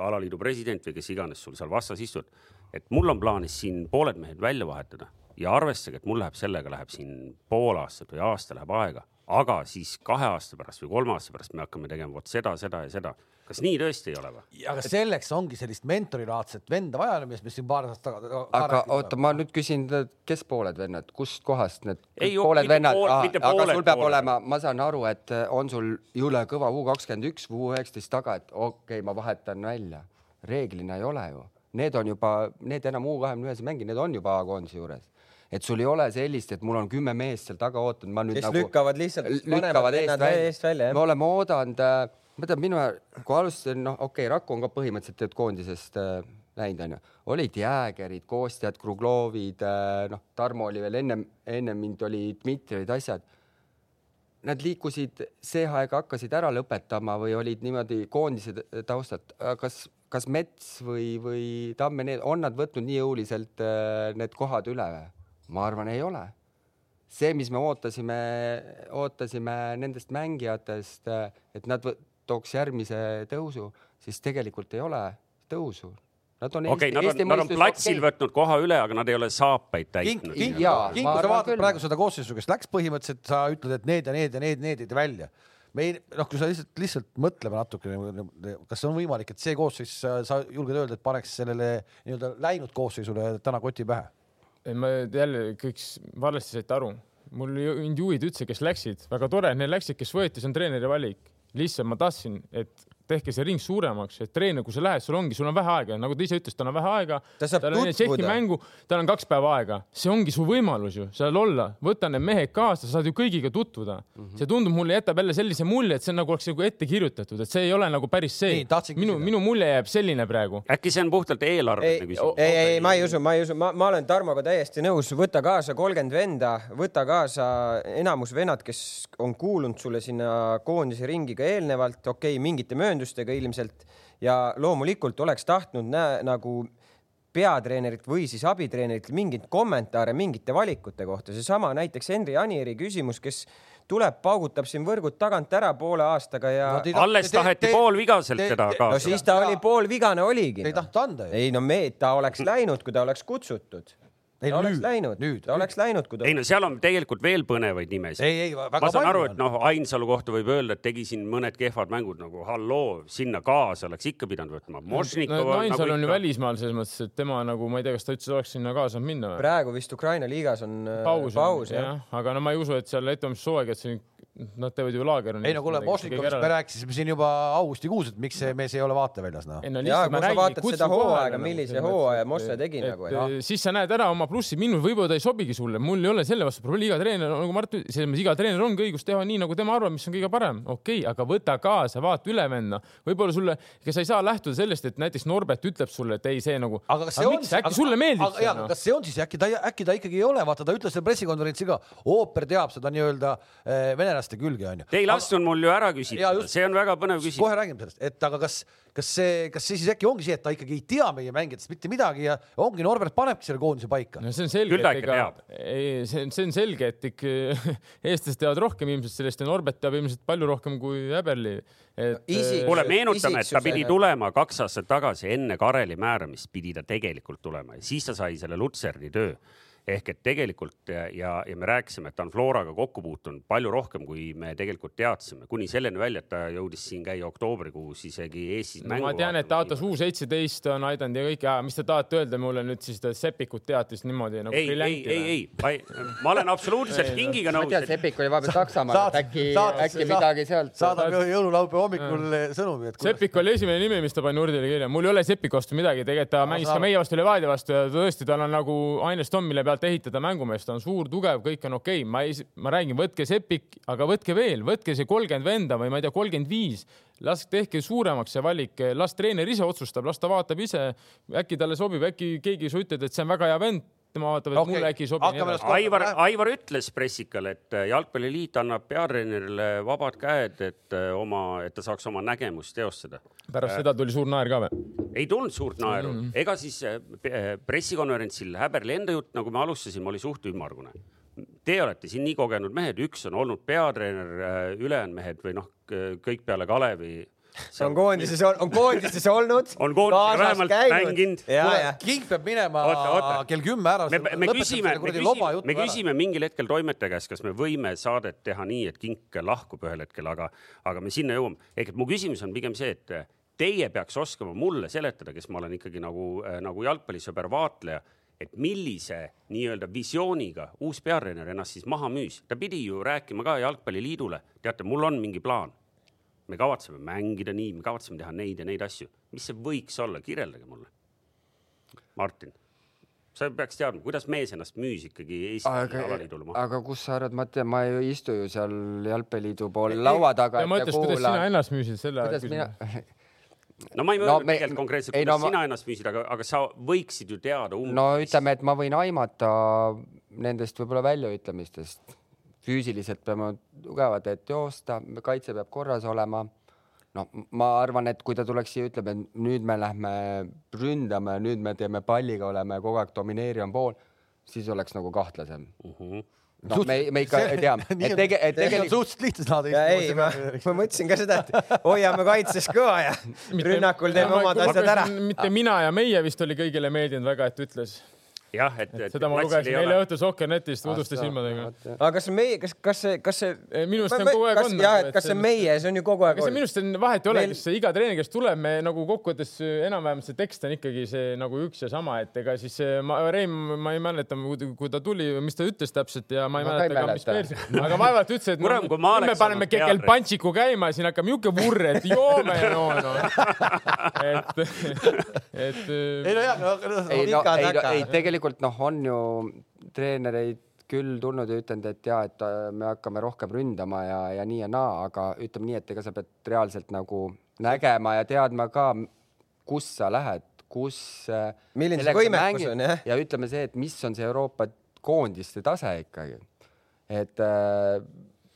alaliidu president või kes iganes sul seal vastas istud, et mul on plaanis siin pooled mehed välja vahetada ja arvestage, et mul läheb sellega läheb siin pool aastat või aasta läheb aega, aga siis kahe aasta pärast või kolme aasta pärast me hakkame tegema vot seda, seda ja seda. kas nii tõesti ei ole või? aga selleks ongi sellist mentorilaadset venda vaja, mis me siin paar aastat taga. aga oota, ma nüüd küsin, kes pooled vennad, kust kohast need Ei, pooled mitte vennad pool-, aga sul peab pooled. olema, ma saan aru, et äh, on sul jõle kõva U kakskümmend üks või U üheksateist taga, et okei okay,, ma vahetan välja. reeglina ei ole ju, need on juba, need enam U kahekümne ühes ei mängi, need on juba A-koondise juures. Et sul ei ole sellist, et mul on kümme meest seal taga ootanud, ma nüüd kes nagu lükkavad lihtsalt, lükkavad eest välja, eest välja, me oleme oodanud, ma tean, minu, kui alustasin, noh, okei okay,, Raku on ka põhimõtteliselt tegelikult koondisest äh, läinud, onju. olid Jäägerid, Kostjad, Kruglovid äh,, noh, Tarmo oli veel ennem, ennem mind oli Dmitri, olid asjad. Nad liikusid see aeg, hakkasid ära lõpetama või olid niimoodi koondise taustalt, kas, kas Mets või, või Tamme, on nad võtnud nii jõuliselt äh, need kohad üle või? Ma arvan, ei ole see, mis me ootasime, ootasime nendest mängijatest, et nad tooks järgmise tõusu, siis tegelikult ei ole tõusu. Nad on okay,, nad on, nad on platsil okay. võtnud koha üle, aga nad ei ole saapaid täitnud. Jaa, Kink, ma kui sa vaatad küll. praegu seda koosseisu, kes läks põhimõtteliselt, sa ütled, et need ja need ja need, need jäid välja. me ei, noh, kui sa lihtsalt, lihtsalt mõtleme natukene, kas on võimalik, et see koosseis, sa julged öelda, et paneks sellele nii-öelda läinud koosseisule täna koti pähe? Ma jälle kõik valesti saite aru. mul mind juhid üldse, kes läksid, väga tore, need läksid, kes võeti, see on treeneri valik. lihtsalt ma tahtsin, et tehke see ring suuremaks, et treener, kui sa lähed, sul ongi, sul on vähe aega, nagu ta ise ütles, tal on vähe aega. Ta saab tutvuda. mängu, tal on kaks päeva aega, see ongi su võimalus ju seal olla, võta need mehed kaasa, sa saad ju kõigiga tutvuda mm. -hmm. see tundub mulle, jätab jälle sellise mulje, et see on nagu oleks nagu ette kirjutatud, et see ei ole nagu päris see minu, minu mulje jääb selline praegu. äkki see on puhtalt eelarveline ei, küsimus? ei, ei, ma ei usu, ma ei usu, ma, ma olen Tarmoga täiesti nõus, võta kaasa kolmkümmend venda, võta kaasa enamus vennad, kes on kuulunud sulle sinna koondise ringi ka eelnevalt, okei okay,, mingite mööndustega ilmselt ja loomulikult oleks tahtnud näe, nagu peatreenerilt või siis abitreenerilt mingeid kommentaare mingite valikute kohta, seesama näiteks Henri Anieri küsimus, kes tuleb, paugutab siin võrgud tagant ära poole aastaga ja No alles taheti poolvigaselt te- teda te- kaasa no siis ta oli poolvigane oligi Te ei no.. tahtnud anda ju. ei no me, ta oleks läinud, kui ta oleks kutsutud. Ei, ta oleks nüüd, läinud nüüd., oleks läinud, kui ta ei no seal on tegelikult veel põnevaid nimesid. ei, ei, väga ma saan palju aru, et. noh, Ainsalu kohta võib öelda, et tegi siin mõned kehvad mängud nagu halloo, sinna kaasa oleks ikka pidanud võtma. Mošnikov no, Ainsal nagu on ju välismaal selles mõttes, et tema nagu ma ei tea, kas ta üldse oleks sinna kaasa saanud minna või? praegu vist Ukraina liigas on äh, paus, paus jah. jah, aga no ma ei usu, et seal ettevalmistushooaeg, et see, nad teevad ju laager. ei no kuule, Mošnikovist me rääkisime siin juba augustikuus, et miks see mees ei ole vaateväljas, noh. ei no lihtsalt kui ma sa räägin, vaatad kutsu seda hooaega, nagu millise hooaja Mosse tegi nagu, et, siis sa näed ära oma plussid, minul võib-olla ta ei sobigi sulle, mul ei ole selle vastu probleemi, iga treener, nagu Mart ütles, selles mõttes iga treener ongi õigus teha nii, nagu tema arvab, mis on kõige parem, okei okay,, aga võta kaasa, vaata üle venna. võib-olla sulle, ega sa ei saa lähtuda sellest, et näiteks Norbert ütleb sulle, et ei, see nagu, aga kas see on miks, äkki sulle meeldib aga, see noh? kas see on siis äkki ta, äkki ta ikkagi ei ole, vaata ta ütles seal pressikonverentsil ka, ooper teab seda nii-öelda eh, venelaste külge onju. Te ei lasknud mul ju ära küsida see on väga põnev küsimus. kohe räägime sellest, et aga kas, kas see, kas see siis äkki ongi see, et ta ikkagi ei tea meie mängijatest mitte midagi ja ongi Norbert panebki selle koondise paika. no see on selge, et ega, ei, see on, see on selge, et ikka eestlased teavad rohkem ilmselt sellest ja Norbert teab ilmselt palju rohkem kui Äberli. et Isi- kuule, meenutame, et ta pidi tulema kaks aastat tagasi enne Kareli määramist pidi ta tegelikult tulema ja siis ta sai selle Lutserni töö. Ehk et tegelikult ja, ja, me rääkisime, et ta on Floraga kokku puutunud palju rohkem, kui me tegelikult teadsime, kuni selleni välja, et ta jõudis siin käia oktoobrikuus isegi Eestis no, ma tean, et ta autos U seitseteist on aidanud ja kõik ja mis te tahate öelda mulle nüüd siis seda Sepikut teatist niimoodi nagu ei, ei, ei, ei, ma, ma olen absoluutselt Kingiga ma nõus tean, et Sepik oli vahepeal Saksamaal, et äkki, äkki midagi sealt. saadab jõululaupäeva hommikul sõnumi, et kuidas- Sepik oli esimene nimi, mis ta pani Nurdile kirja. mul ei ole Sepiku vastu midagi, tegelikult ta mängis ka meie vastu Levadia vastu ja tõesti, tal on nagu ainest on, mille pealt ehitada mängumeest, ta on suur, tugev, kõik on okei okay.. ma ei, ma räägin, võtke Sepik, aga võtke veel, võtke see kolmkümmend venda või ma ei tea, kolmkümmend viis, las tehke suuremaks see valik, las treener ise otsustab, las ta vaatab ise, äkki talle sobib, äkki keegi sa ütled, et see on väga hea vend, tema vaatab, et Okei, mulle äkki ei sobi. hakkame las- Aivar, Aivar ütles pressikale, et jalgpalliliit annab peatreenerile vabad käed, et äh, oma, et ta saaks oma nägemust teostada. pärast seda tuli suur naer ka või? ei tulnud suurt naeru mm. -hmm. ega siis äh, äh, pressikonverentsil Häberli enda jutt, nagu me alustasime, oli suht ümmargune. Te olete siin nii kogenud mehed, üks on olnud peatreener, ülejäänud mehed või noh, kõik peale Kalevi. On koondises, on koondises olnud. On koondises vähemalt mänginud. ja, kuule ja, King peab minema Oota, oota. kell kümme ära. me, me küsime, me küsime, me küsime mingil hetkel toimetaja käest, kas me võime saadet teha nii, et Kink lahkub ühel hetkel, aga, aga me sinna jõuame. ehk et mu küsimus on pigem see, et teie peaks oskama mulle seletada, kes ma olen ikkagi nagu, nagu jalgpallisõber, vaatleja, et millise nii-öelda visiooniga uus peatreener ennast siis maha müüs. ta pidi ju rääkima ka Jalgpalliliidule, teate, mul on mingi plaan. Me kavatseme mängida nii, me kavatseme teha neid ja neid asju. mis see võiks olla, kirjeldage mulle. Martin, sa peaks teadma, kuidas mees ennast müüs ikkagi Eesti aga alaliidule, maha. aga kus sa arvad, ma tean, ma ei istu ju seal jalgpalliliidu pool laua taga. ta mõtles, kuidas sina ennast müüsid selle mina, no ma ei No mõelnud me- tegelikult konkreetselt, ei, kuidas no ma- sina ennast müüsid, aga, aga sa võiksid ju teada umbes. no ütleme, et ma võin aimata nendest võib-olla väljaütlemistest. Füüsiliselt peame tugevad, et joosta, kaitse peab korras olema. no ma arvan, et kui ta tuleks siia, ütleb, et nüüd me lähme ründame, nüüd me teeme palliga, oleme kogu aeg domineeriv pool, siis oleks nagu kahtlasem. no me, me ikka teame, et tege-, et tegelikult suhteliselt lihtne saada ei, ma, ma mõtlesin ka seda, et hoiame kaitses kõva ja rünnakul teeme omad asjad ära. mitte mina ja meie vist oli kõigile meeldinud väga, et ütles. jah, et, et seda ma lugesin ei eile õhtul Sokkernetist uduste silmadega. aga kas meie, kas, kas see, kas see. minu arust see on kogu aeg on jah, et kas see meie, see on ju kogu aeg minu arust on vahet ei ole Meil-, kes see iga treener, kes tuleb, me nagu kokkuvõttes enam-vähem see tekst on ikkagi see nagu üks ja sama, et ega siis ma, Reim, ma ei mäleta, kui ta tuli, mis ta ütles täpselt ja ma ei Ma mäleta ka, mis. Persi, aga vaevalt ütles, et ma nüüd me paneme kekel pantšiku käima ja siin hakkab niisugune vurr, et joome no, no. et, et ei no jaa, ei no Pika ei, no, taka. ei tegelikult noh, on ju treenereid küll tulnud ja ütelnud, et ja et äh, me hakkame rohkem ründama ja, ja nii ja naa, aga ütleme nii, et ega sa pead reaalselt nagu nägema ja teadma ka, kus sa lähed, kus. Milline see võimekus on, jah. ja ütleme see, et mis on see Euroopa koondiste tase ikkagi, et äh,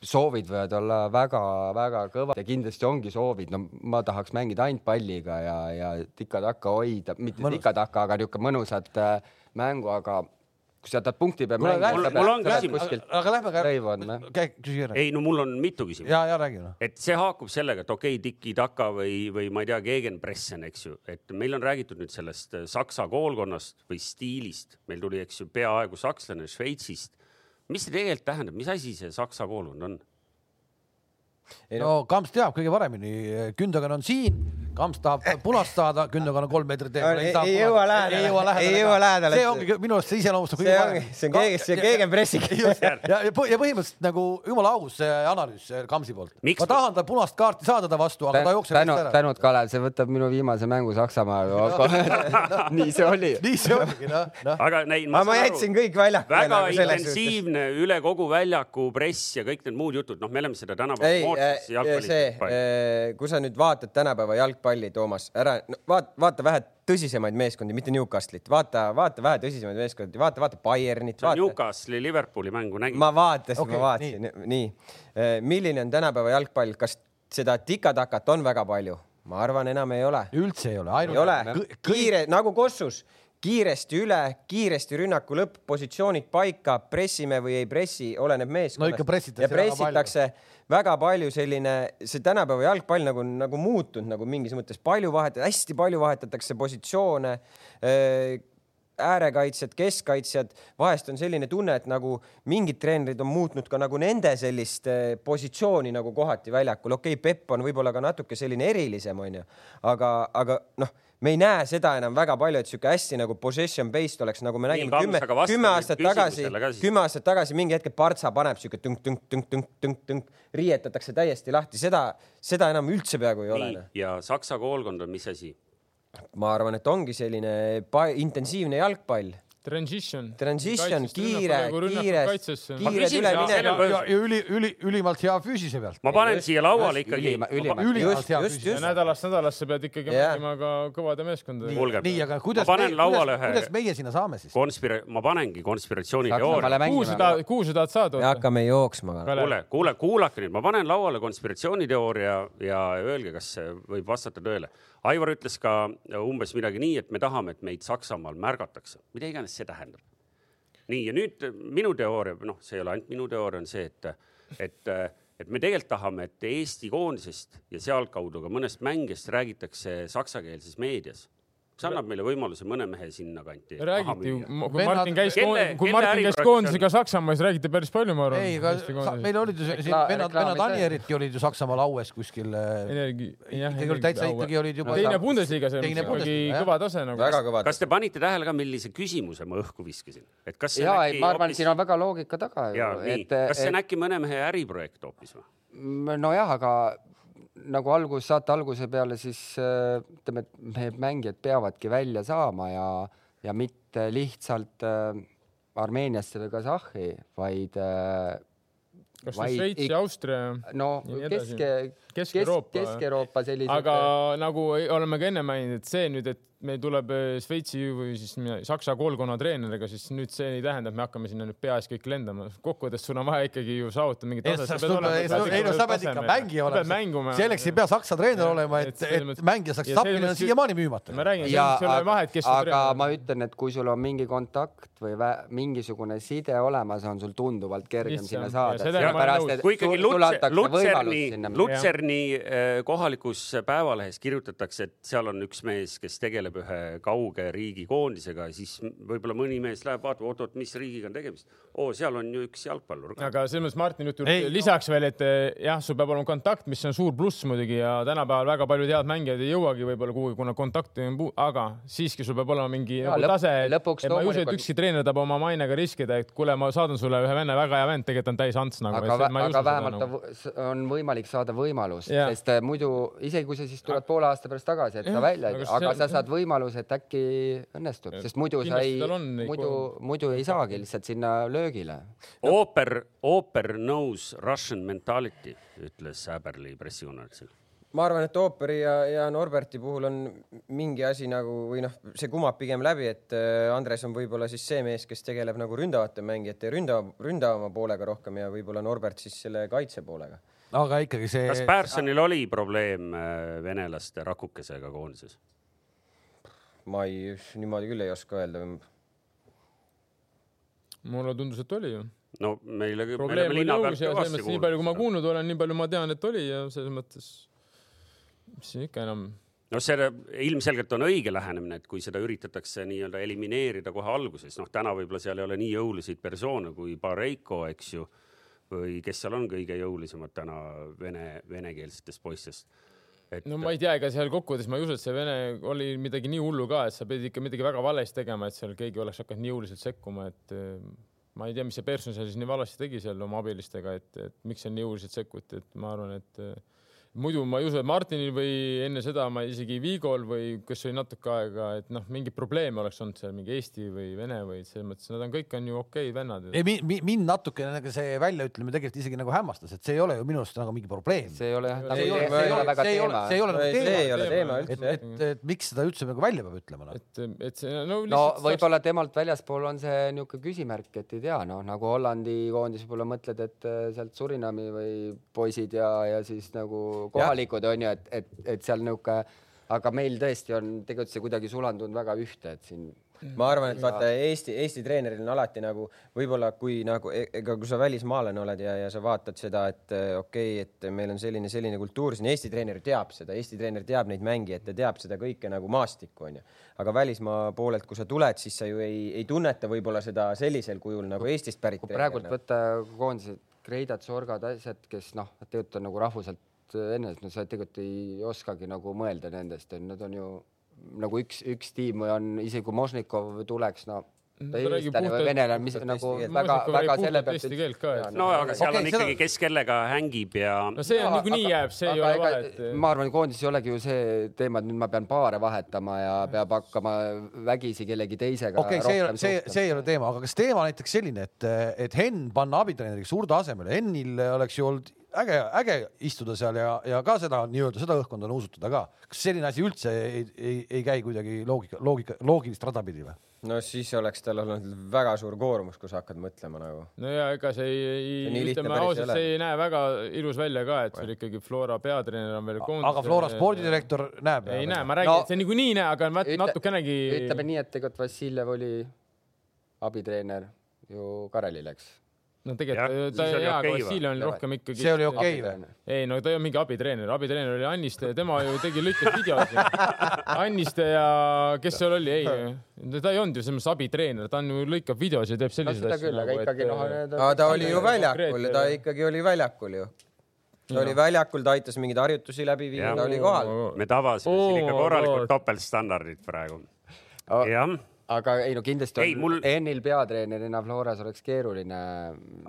soovid võivad olla väga-väga kõvad ja kindlasti ongi soovid, no ma tahaks mängida ainult palliga ja, ja tika-taka hoida, mitte tika-taka, aga niisugune mõnusat äh, mängu, aga kui sa tahad punkti peal mängida, mul on küsimus. aga lähme ka lõivu on või? küsi järele. ei no mul on mitu küsimust. ja, ja räägi noh. et see haakub sellega, et okei okay,, tiki-taka või, või ma ei tea, Gegenpressen, eks ju, et meil on räägitud nüüd sellest äh, saksa koolkonnast või stiilist, meil tuli, eks ju, peaaegu sakslane Šveitsist. mis see tegelikult tähendab, mis asi see saksa koolkond on? no Kamps teab kõige paremini, Gündogan on siin, Kamps tahab punast saada, Gündogan on kolm meetrit eemal. Ei- ei jõua lähedale. Ei jõua lähedale. see ongi minu arust see iseloomustab kõige see ongi, see on keegi, see on keegenpressing. just, ja, ja, ja põh- ja põhimõtteliselt nagu jumala aus see analüüs Kamsi poolt. Ma tahan tal punast kaarti saada ta vastu, aga ta jookseb tänu tänud, Kalev, see võtab minu viimase mängu Saksamaaga, aga nii see oli. nii see oligi noh, noh. aga nei, aga ma jätsin kõik väljakule väga nagu intensiivne üle kogu väljaku press ja kõik need muud jutud, noh, me oleme seda tänapäeval ei, moodsas jalgpallis see palju., kui sa nüüd vaatad tänapäeva jalgpalli, Toomas, ära no, vaata, vaata vähe tõsisemaid meeskondi, mitte Newcastlit, vaata, vaata vähe tõsisemaid meeskondi, vaata, vaata Bayernit, sa vaata. Newcastli Liverpooli mängu nägid? ma vaatasin okay,, ma vaatasin, nii, nii.. milline on tänapäeva jalgpall, kas seda tikatakat on väga palju? ma arvan, enam ei ole. üldse ei ole, ei ainult ole, kiire nagu Kossus, kiiresti üle, kiiresti rünnaku lõpp, positsioonid paika, pressime või ei pressi, oleneb meeskonnast. No ikka pressitakse ja väga pressitakse väga palju selline, see tänapäeva jalgpall nagu, nagu muutunud nagu mingis mõttes palju vahet-, hästi palju vahetatakse positsioone. äärekaitsjad, keskkaitsjad, vahest on selline tunne, et nagu mingid treenerid on muutnud ka nagu nende sellist eh, positsiooni nagu kohati väljakul, okei okay,, Pepp on võib-olla ka natuke selline erilisem, onju, aga, aga noh, me ei näe seda enam väga palju, et sihuke hästi nagu possession based oleks, nagu me nägime kümme kümme aastat tagasi kümme aastat tagasi mingi hetk Partsa paneb sihuke tünk-tünk-tünk-tünk-tünk-tünk, riietatakse täiesti lahti, seda, seda enam üldse peaaegu ei ole. noh. nii, ja Saksa koolkond on mis asi? Ma arvan, et ongi selline intensiivne jalgpall, Transition. transition, kiire, kiire, küsin seda, üleminekud selle-. ja, üli, üli, ülimalt hea füüsise pealt. ma panen Just, siia lauale ikkagi ülima-, ülima- ülimalt hea füüsise ja nädalast nädalasse pead ikkagi Jah. mängima ka kõvade meeskondadega. nii, aga kuidas lauale kuidas, ühe kuidas meie sinna saame siis? konspira-, ma panengi konspiratsiooniteooria. Kuhu sa tahad, kuhu sa tahad saada? me hakkame jooksma. kuule, kuule, kuulake nüüd, ma panen lauale konspiratsiooniteooria ja öelge, kas see võib vastata tõele. Aivar ütles ka umbes midagi nii, et me tahame, et meid Saksamaal märgatakse, mida iganes see tähendab. nii, ja nüüd minu teooria, noh, see ei ole ainult minu teooria, on see, et, et, et me tegelikult tahame, et Eesti koondisest ja sealtkaudu ka mõnest mängijast räägitakse saksakeelses meedias. See annab meile võimaluse mõne mehe sinnakanti. räägiti ju, kui Vennad- Martin käis kui Martin käis koondisega Saksamaal, siis räägiti päris palju, ma arvan. ei, aga meil olid ju siin vennad, vennad. Anieritki olid ju Saksamaal aues kuskil. jah. ikkagi olid täitsa, ikkagi olid juba. teine Bundesliga, see on ikkagi kõva tase nagu. kas te panite tähele ka, millise küsimuse ma õhku viskasin, et kas see ja on ei, ma arvan, et siin on väga loogika taga ju kas see on äkki mõne mehe äriprojekt hoopis või? nojah, aga nagu algus, saate alguse peale, siis äh, ütleme, et meie mängijad peavadki välja saama ja, ja mitte lihtsalt äh, Armeeniasse või Kasahhi, vaid äh, kas vaid Šveits ja Austria, no Ja edasi. kesk, Kesk-Euroopa. Kesk-Euroopa sellised. aga nagu ei- oleme ka enne maininud, et see nüüd, et meil tuleb eh, Šveitsi või siis Saksa koolkonna treeneriga, siis nüüd see ei tähenda, et me hakkame sinna nüüd peaasi kõik lendama. kokkuvõttes sul on vaja ikkagi ju saavutada mingit ei, taset. ei no sa pead ikka mängija olema. selleks ei pea saksa treener olema, et et, mängija saaks tappi, selles on siiamaani müümata. ma räägin, seal ei ole vahet, kes on aga ma ütlen, et kui sul on mingi kontakt või mingisugune side olemas, on sul tunduvalt kergem sinna saada. kui ikkagi Lutserni. Lutserni eh, kohalikus päevalehes kirjutatakse, et seal on üks mees, kes tegeleb ühe kauge riigi koondisega, siis võib-olla mõni mees läheb vaatab, oot-oot, mis riigiga on tegemist. oo, seal on ju üks jalgpallur. aga selles mõttes Martin Ei, lisaks veel, et eh, jah, sul peab olema kontakt, mis on suur pluss muidugi ja tänapäeval väga paljud head mängijad ei jõuagi võib-olla kuhugi, kuna kontakti on puu-, aga siiski sul peab olema mingi Jaa, nagu lõpp- tase. lõpuks ma ei usu, et ükski treener tahab oma mainega riskida, et kuule, ma saadan sulle ühe venna väga hea vend, tegelikult on täis ants nagu. aga, aga vähemalt nagu. on võimalik saada võimalust, sest äh, muidu isegi kui sa siis tuled poole aasta pärast tagasi, et sa Jah, välja ei aga tee, aga sa saad võimaluse, et äkki õnnestub, sest muidu sa ei neid, muidu, muidu ei saagi lihtsalt sinna löögile. ooper, ooper knows Russian mentality, ütles Äberli pressikonverentsil. ma arvan, et Ooperi ja, ja Norberti puhul on mingi asi nagu või noh, see kumab pigem läbi, et äh, Andres on võib-olla siis see mees, kes tegeleb nagu ründavate mängijate ründava, ründavama poolega rohkem ja võib-olla Norbert siis selle kaitse poolega. Aga ikkagi see. kas Pärssonil oli probleem eh, venelaste rakukesega koondises? ma ei, niimoodi küll ei oska öelda. mulle tundus, et oli ju. no meile, me probleem oli pealt ja selles mõttes nii palju, kui ma kuulnud. olen, nii palju ma tean, et oli ja selles mõttes, mis siin ikka enam no see ilmselgelt on õige lähenemine, et kui seda üritatakse nii-öelda elimineerida kohe alguses, noh, täna võib-olla seal ei ole nii jõuliseid persoone kui Bareiko, eks ju, või kes seal on kõige jõulisemad täna vene, venekeelsetest poistest. et no ma ei tea, ega seal kokkuvõttes ma ei usu, et see Vene oli midagi nii hullu ka, et sa pidid ikka midagi väga valesti tegema, et seal keegi oleks hakanud nii jõuliselt sekkuma, et eh, ma ei tea, mis see Persson seal siis nii valesti tegi seal oma abilistega, et, et miks seal nii jõuliselt sekkuti, et ma arvan, et eh, muidu ma ei usu, et Martinil või enne seda ma isegi Vigol või kes oli natuke aega, et noh, mingeid probleeme oleks olnud seal mingi Eesti või Vene või selles mõttes nad on kõik on ju okei okay, vennad. ei, mind natukene nagu see väljaütlemine tegelikult isegi nagu hämmastas, et see ei ole ju minu arust nagu mingi probleem. see ei ole jah, see ei ole, see ei ole väga see ei ole, teema see ei. ole nagu see ei teema. ole teema et, üldse. et, et miks seda üldse nagu välja peab ütlema noh. et, et see no, no võib-olla temalt väljaspool on see niisugune küsimärk, et ei tea, noh nagu Hollandi koondis võib-olla mõtled, et äh, sealt Surinami või poisid ja, ja siis nagu kohalikud on ju, et, et, et seal niisugune, aga meil tõesti on tegelikult see kuidagi sulandunud väga ühte, et siin ma arvan, et vaata Eesti, Eesti treeneril on alati nagu võib-olla kui nagu e- ega kui sa välismaalane oled ja, ja sa vaatad seda, et eh, okei okay,, et meil on selline, selline kultuur siin, Eesti treener teab seda, Eesti treener teab neid mängijaid, ta teab seda kõike nagu maastikku onju. aga välismaa poolelt, kui sa tuled, siis sa ju ei, ei tunneta võib-olla seda sellisel kujul nagu Eestist pärit. kui praegult võtta koondised, Kreidad, Sorgad, asjad, kes noh, tegelikult on nagu rahvuselt enesest, no sa tegelikult ei oskagi nagu mõelda nendest, nad on ju nagu üks, üks tiim või on isegi kui Mošnikov tuleks, no ta eestlane või venelane, mis nagu väga, väga selle pealt. eesti keelt ka. no aga seal okay, on ikkagi seda..., kes kellega hängib ja. no see on niikuinii jääb, see ei ole vahet. ma arvan, koondis ei olegi ju see teema, et nüüd ma pean paare vahetama ja peab hakkama vägisi kellegi teisega. okei okay,, see, see, see ei ole teema, aga kas teema näiteks selline, et, et Henn panna abitreeneriks Urdo asemele, Hennil oleks ju olnud äge, äge istuda seal ja, ja ka seda nii-öelda seda õhkkonda nuusutada ka. kas selline asi üldse ei, ei, ei käi kuidagi loogika, loogika, loogilist rada pidi või? no siis oleks tal olnud väga suur koormus, kui sa hakkad mõtlema nagu. no ja ega see ei, ütleme ausalt, see ei näe väga ilus välja ka, et sul ikkagi Flora peatreener on veel koondis. aga Flora spordidirektor näeb? ei näe, ma räägin no,, et see niikuinii ei näe, aga natukenegi. ütleme nii, et tegelikult Vassiljev oli abitreener ju Karelil, eks no tegelikult ta hea, aga Vassiljev on rohkem ikkagi. see oli okei okay, või? ei no ta ei olnud mingi abitreener, abitreener oli Anniste ja tema ju tegi lõikas videosid. Anniste ja kes seal oli, ei, ta ei olnud ju selles mõttes abitreener, ta on ju lõikab videosid ja teeb selliseid asju. aga nagu, ikkagi noh. aga ta oli ju väljakul, ta ikkagi oli väljakul ju ta oli väljakul, ta aitas mingeid harjutusi läbi viia, ta oli kohal. me tabasime siin ikka korralikult topeltstandardit praegu. jah aga ei no kindlasti ei, on mul... Ennil peatreenerina Floras oleks keeruline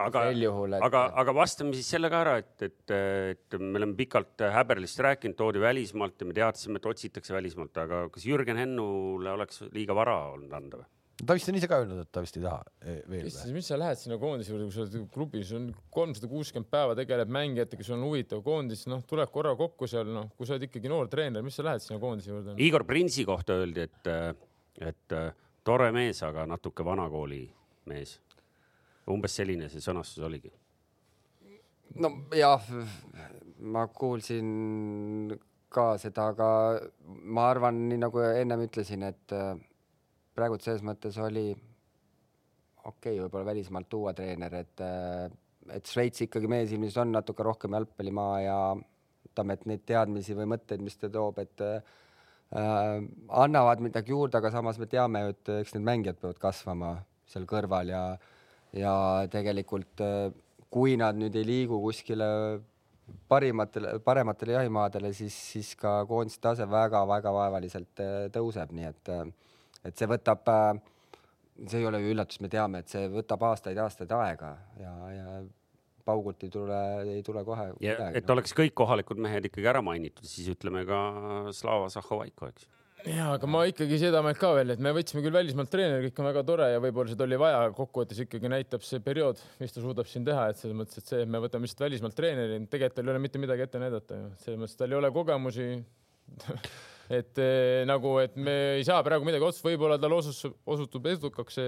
aga, sel juhul et.... aga, aga vastame siis selle ka ära, et, et, et me oleme pikalt Häberlist rääkinud, toodi välismaalt ja me teadsime, et otsitakse välismaalt, aga kas Jürgen Hennule oleks liiga vara olnud anda või? ta vist on ise ka öelnud, et ta vist ei taha eh, veel. mis sa lähed sinna koondise juurde, kui sa oled klubis, on kolmsada kuuskümmend päeva tegeleb mängijatega, sul on huvitav koondis, noh, tuleb korra kokku seal, noh, kui sa oled ikkagi noor treener, mis sa lähed sinna koondise juurde? Igor Prinsi kohta öeldi, et, et tore mees, aga natuke vanakooli mees. umbes selline see sõnastus oligi. no jah, ma kuulsin ka seda, aga ma arvan, nii nagu ennem ütlesin, et äh, praegu selles mõttes oli okei okay,, võib-olla välismaalt tuua treener, et, äh, et Šveits ikkagi meie silmis on natuke rohkem jalgpallimaa ja ütleme, et neid teadmisi või mõtteid, mis ta toob, et äh, annavad midagi juurde, aga samas me teame ju, et eks need mängijad peavad kasvama seal kõrval ja, ja tegelikult äh, kui nad nüüd ei liigu kuskile parimatele, parematele jahimaadele, siis, siis ka koondise tase väga-väga vaevaliselt äh, tõuseb, nii et, äh, et see võtab äh,, see ei ole ju üllatus, me teame, et see võtab aastaid-aastaid aega ja, ja paugult ei tule, ei tule kohe ja midagi. et oleks kõik kohalikud mehed ikkagi ära mainitud, siis ütleme ka Slava Zahhovaiko, eks ja, aga ma ikkagi seda meelt ka veel, et me võtsime küll välismaalt treeneri, kõik on väga tore ja võib-olla seda oli vaja, kokkuvõttes ikkagi näitab see periood, mis ta suudab siin teha, et selles mõttes, et see, et me võtame lihtsalt välismaalt treeneri, tegelikult tal ei ole mitte midagi ette näidata ju, selles mõttes tal ei ole kogemusi. Et eh, nagu, et me ei saa praegu midagi otsustada, võib-olla tal osus, osutub edukaks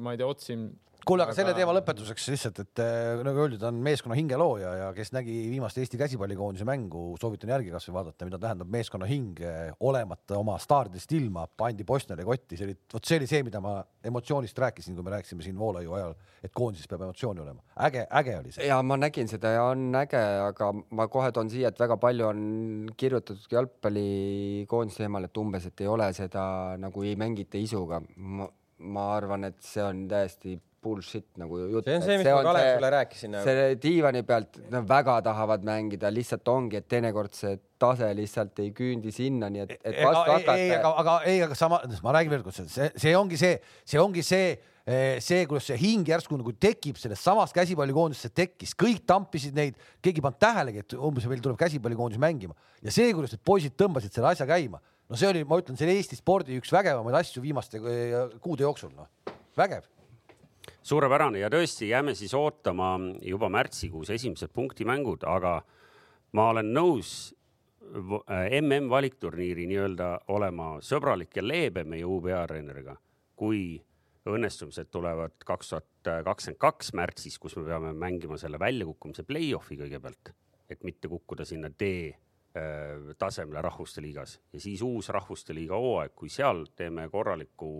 ma ei tea, Otsim kuule, aga selle teema lõpetuseks lihtsalt, et äh, nagu öeldud, on meeskonna hingelooja ja kes nägi viimast Eesti käsipallikoondise mängu, soovitan järgi kasvõi vaadata, mida tähendab meeskonna hing, olemata oma staaridest ilma, pandi Bosniale kotti, see oli, vot see oli see, mida ma emotsioonist rääkisin, kui me rääkisime siin Voolaiu ajal, et koondises peab emotsiooni olema. äge, äge oli see. ja ma nägin seda ja on äge, aga ma kohe toon siia, et väga palju on kirjutatud jalgpallikoondise teemal, et umbes, et ei ole seda nagu ei mängita isuga. ma, ma arvan, et see on täiesti bullshit nagu jutt. see on see, mis ma Kalev sulle rääkisin nagu.. selle diivani pealt nad väga tahavad mängida, lihtsalt ongi, et teinekord see tase lihtsalt ei küündi sinna, nii et, et vastu hakata. ei, aga, aga ei, aga sama, ma räägin veel kord, see, see ongi see, see ongi see see, kuidas see hing järsku nagu tekib sellest samast käsipallikoondisest tekkis, kõik tampisid neid, keegi ei pannud tähelegi, et umbes meil tuleb käsipallikoondis mängima ja see, kuidas need poisid tõmbasid selle asja käima, no see oli, ma ütlen, see oli Eesti spordi üks vägevamaid asju viimaste eh, kuude jooksul, noh, vägev suurepärane. Ja tõesti jääme siis ootama juba märtsikuus esimesed punktimängud, aga ma olen nõus MM valikturniiri nii-öelda olema sõbralik ja leebe meie uue peatreeneriga, kui õnnestumised tulevad kaks tuhat kakskümmend kaks märtsis, kus me peame mängima selle väljakukkumise play-off'i kõigepealt, et mitte kukkuda sinna D äh, tasemele Rahvuste Liigas. Ja siis uus Rahvuste Liiga hooaeg, kui seal teeme korraliku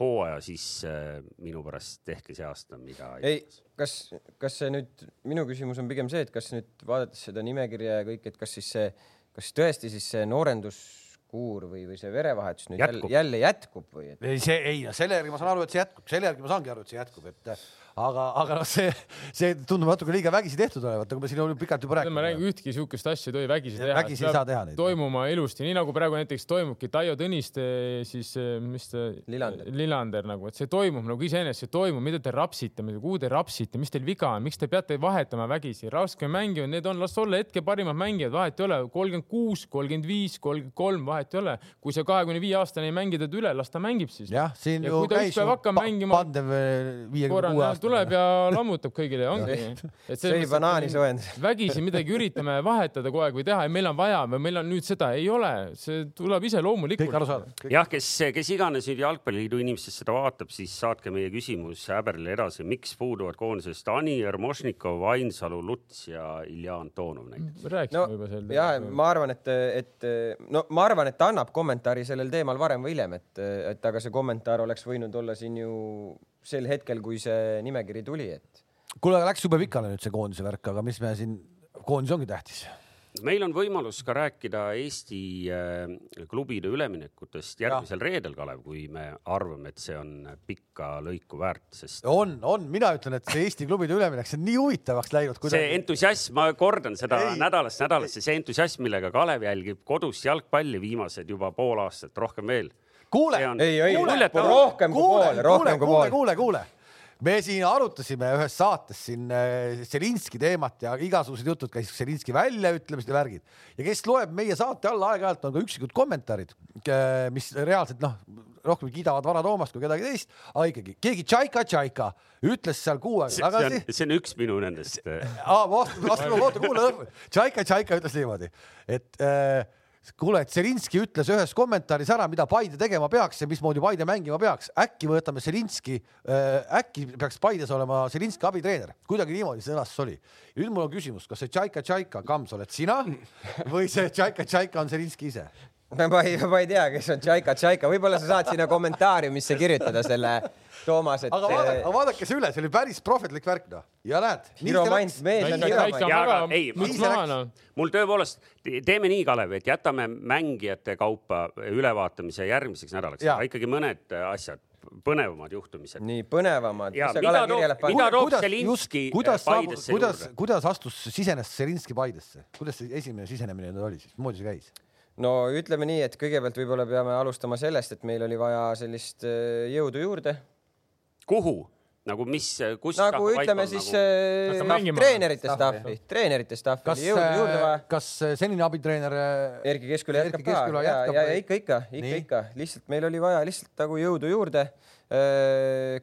hooaja, siis äh, minu pärast tehke see aasta, mida ei, kas, kas see nüüd, minu küsimus on pigem see, et kas nüüd vaadates seda nimekirja ja kõik, et kas siis see, kas tõesti siis see noorenduskuur või, või see verevahetus nüüd Jätkub. jälle, jälle jätkub või et...? ei, see ei, selle järgi ma saan aru, et see jätkub, selle järgi ma saangi aru, et see jätkub, et aga, aga noh, see, see tundub natuke liiga vägisi tehtud olevat, nagu me siin pikalt juba ma rääkinud. räägin, ühtki siukest asja ei tohi vägisi teha. vägisi ei saa teha neid. toimuma ilusti, nii nagu praegu näiteks toimubki Taio Tõniste, siis eh, mis ta. Lillander. Lillander nagu, et see toimub nagu iseenesest, see toimub, mida te rapsite, kuhu te rapsite, mis teil viga on, miks te peate vahetama vägisi, raske mängijad, need on, las olla hetke parimad mängijad, vahet ei ole, kolmkümmend kuus, kolmkümmend viis, kolmkümmend kolm, vahet ei ole. kui see kahekümne viie aastane ei mängi teda üle, las ta mängib siis. jah, siin Ja ju käis mängima- pandev viiekümne korra kuue aastane. Tuleb ja lammutab kõigile ongi. et sõi banaani soojendas. vägisi midagi üritame vahetada kogu aeg või teha ja meil on vaja või meil on nüüd seda, ei ole, see tuleb ise loomulikult. jah, kes, kes iganes nüüd Jalgpalliliidu inimestest seda vaatab, siis saatke meie küsimus Häberile edasi, miks puuduvad koondisest Ani Ermošnikov, Ainsalu, Luts ja Ilja Antonov näiteks. rääkisime no juba sel ja ma arvan, et, et no ma arvan, et ta annab kommentaari sellel teemal varem või hiljem, et, et aga see kommentaar oleks võinud olla siin ju sel hetkel, kui see nimekiri tuli, et kuule, aga läks jube pikale nüüd see koondise värk, aga mis me siin, koondis ongi tähtis. meil on võimalus ka rääkida Eesti äh, klubide üleminekutest järgmisel reedel, Kalev, kui me arvame, et see on pikka lõiku väärt, sest on, on, mina ütlen, et see Eesti klubide üleminek, see on nii huvitavaks läinud see entusiasm, ma kordan seda Ei. nädalast nädalasse, see entusiasm, millega Kalev jälgib kodus jalgpalli viimased juba pool aastat, rohkem veel. Kuule, kuule, rohkem kui kuule, pool, rohkem kui kuule, pool. kuule, kuule, me siin arutasime ühes saates siin äh, Zelinski teemat ja igasugused jutud käis Zelinski väljaütlemised ja värgid ja kes loeb meie saate alla aeg-ajalt on ka üksikud kommentaarid, mis reaalselt noh, rohkem kiidavad Vana Toomast kui kedagi teist, aga ikkagi keegi Tšaika Tšaika ütles seal kuu aega see on tagasi,, see on üks minu nendest äh, oota, kuula lõppu. Tšaika Tšaika ütles niimoodi, et äh, kuule, et Zelinski ütles ühes kommentaaris ära, mida Paide tegema peaks ja mismoodi Paide mängima peaks. äkki võtame Zelinski äh,, äkki peaks Paides olema Zelinski abitreener, kuidagi niimoodi sõnastus oli. nüüd mul on küsimus, kas see Tšaika Tšaika, Kams, oled sina või see Tšaika Tšaika on Zelinski ise? Ma ei, ma ei tea, kes on Tšaika Tšaika, võib-olla sa saad sinna kommentaariumisse kirjutada selle, Toomas, et aga vaadake, aga vaadake see üle, see oli päris prohvetlik värk noh. Ja näed. Mul tõepoolest, teeme nii, Kalev, et jätame mängijate kaupa ülevaatamise järgmiseks nädalaks, aga ikkagi mõned asjad, põnevamad juhtumised. nii põnevamad. Mida toob- mida toob Zelinski kuidas, Paidesse kuidas, kuidas astus, sisenes Zelinski Paidesse, kuidas see esimene sisenemine nüüd oli siis, mismoodi see käis? No ütleme nii, et kõigepealt võib-olla peame alustama sellest, et meil oli vaja sellist äh, jõudu juurde. kuhu? nagu mis, kus? nagu ütleme siis nagu... äh, treenerite Staffi. treenerite staffi kas, kas senine abitreener äh, Erki Keskküla jätkab Erkki ka ja, ja, ja ikka, ikka, ikka, ikka, lihtsalt meil oli vaja lihtsalt nagu jõudu juurde.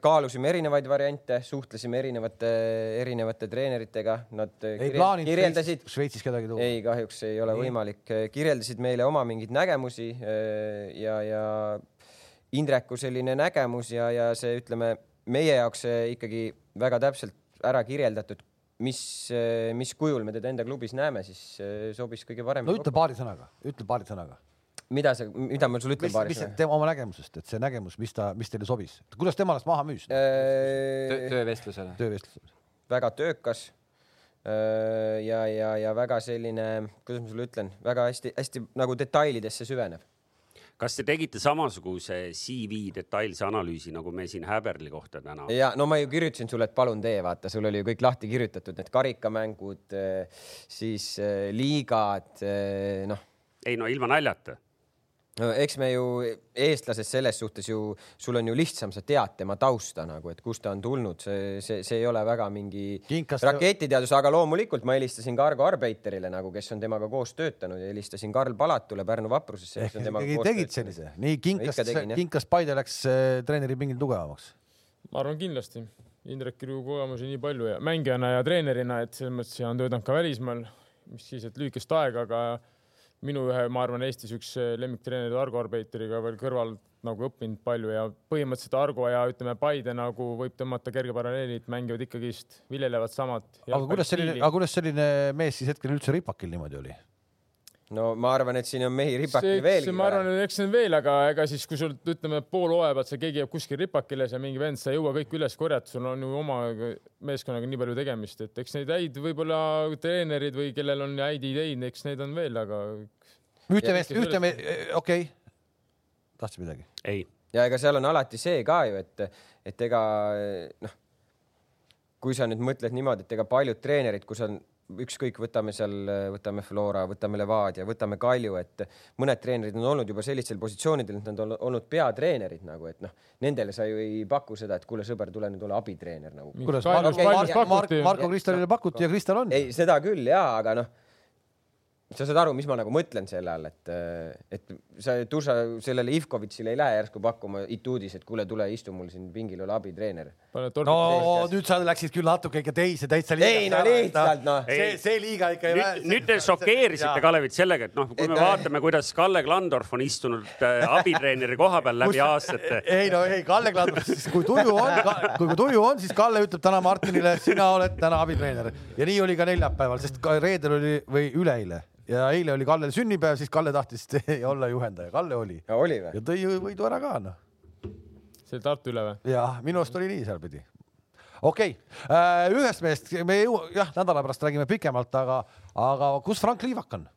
Kaalusime erinevaid variante, suhtlesime erinevate, erinevate treeneritega, nad ei kirjel- plaaninud kirjeldasid Šveitsis, Šveitsis kedagi tuua? ei, kahjuks ei ole Nii. võimalik, kirjeldasid meile oma mingeid nägemusi ja, ja Indreku selline nägemus ja, ja see, ütleme, meie jaoks ikkagi väga täpselt ära kirjeldatud, mis, mis kujul me teda enda klubis näeme, siis sobis kõige no paremini ütle paari sõnaga, ütle paari sõnaga. Mida sa, mida ma sulle ütlen paari sõnaga? tema oma nägemusest, et see nägemus, mis ta, mis teile sobis, kuidas tema ennast maha müüs? Äh, töövestlusele. töövestlusel? väga töökas äh, ja, ja, ja väga selline, kuidas ma sulle ütlen, väga hästi-hästi nagu detailidesse süvenev. kas te tegite samasuguse CV detailse analüüsi, nagu me siin Häberli kohta täna? ja no ma ju kirjutasin sulle, et palun tee, vaata, sul oli ju kõik lahti kirjutatud, need karikamängud, siis äh, liigad, noh ei no ilma naljata no eks me ju eestlased selles suhtes ju, sul on ju lihtsam, sa tead tema tausta nagu, et kust ta on tulnud, see, see, see ei ole väga mingi Kinkas- raketiteadus, aga loomulikult ma helistasin ka Argo Arbeiterile nagu, kes on temaga koos töötanud ja helistasin Karl Palatule Pärnu vaprusesse, tegid sellise, nii kinkas jah. kinkas Paide läks äh, treeneri pingil tugevamaks. ma arvan kindlasti, Indrekil ju kogemusi nii palju ja mängijana ja treenerina, et selles mõttes ja on töötanud ka välismaal, mis siis, et lühikest aega, aga minu ühe, ma arvan, Eestis üks lemmiktreenerid Argo Arbeiteriga veel kõrval nagu õppinud palju ja põhimõtteliselt Argo ja ütleme, Paide nagu võib tõmmata kerge paralleeli, et mängivad ikkagist, viljelevad samat. aga kuidas selline, aga kuidas selline mees siis hetkel üldse ripakil niimoodi oli? No ma arvan, et siin on mehi ripakil veelgi. ma arvan, et eks on veel, aga ega siis, kui sul ütleme pool hooaja pealt see keegi jääb kuskil ripakile, see mingi vend, sa ei jõua kõik üles korjata, sul on ju oma meeskonnaga nii palju tegemist, et eks neid häid võib-olla treenerid või kellel on häid ideid, eks neid on veel, aga. ühte meest, ühte meest, okei okay.. tahtsid midagi? ei. ja ega seal on alati see ka ju, et, et ega noh, kui sa nüüd mõtled niimoodi, et ega paljud treenerid, kui sa ükskõik, võtame seal, võtame Flora, võtame Levadia, võtame Kalju, et mõned treenerid on olnud juba sellistel positsioonidel, et nad on olnud peatreenerid nagu, et noh, nendele sa ju ei paku seda, et kuule, sõber, tule nüüd ole abitreener nagu. Marko Kristalile pakuti ja Kristal on. ei, seda küll ja, aga noh sa saad aru, mis ma nagu mõtlen selle all, et, et sa Duša sellele Ivkovitšile ei lähe järsku pakkuma Ituudis, et kuule, tule istu mul siin pingil, ole abitreener. no nüüd sa läksid küll natuke ikka teise täitsa liiga. ei no lihtsalt noh. see, see liiga ikka ei lähe. nüüd te šokeerisite Kalevit sellega, et noh, kui me vaatame, kuidas Kalle Klandorf on istunud äh, abitreeneri koha peal läbi aastate. ei no ei, Kalle Klandorf, kui tuju on, kui tuju on, siis Kalle ütleb täna Martinile, sina oled täna abitreener ja nii oli ka neljapäeval, sest reedel oli või üleeile ja eile oli Kallel sünnipäev, siis Kalle tahtis olla juhendaja, Kalle oli. ja oli või? ja tõi võidu ära ka noh. see Tartu üle või? jah, minu arust oli nii sealpidi. okei okay., äh, ühest mehest me ei jõua, jah, nädala pärast räägime pikemalt, aga, aga kus Frank Liivak on?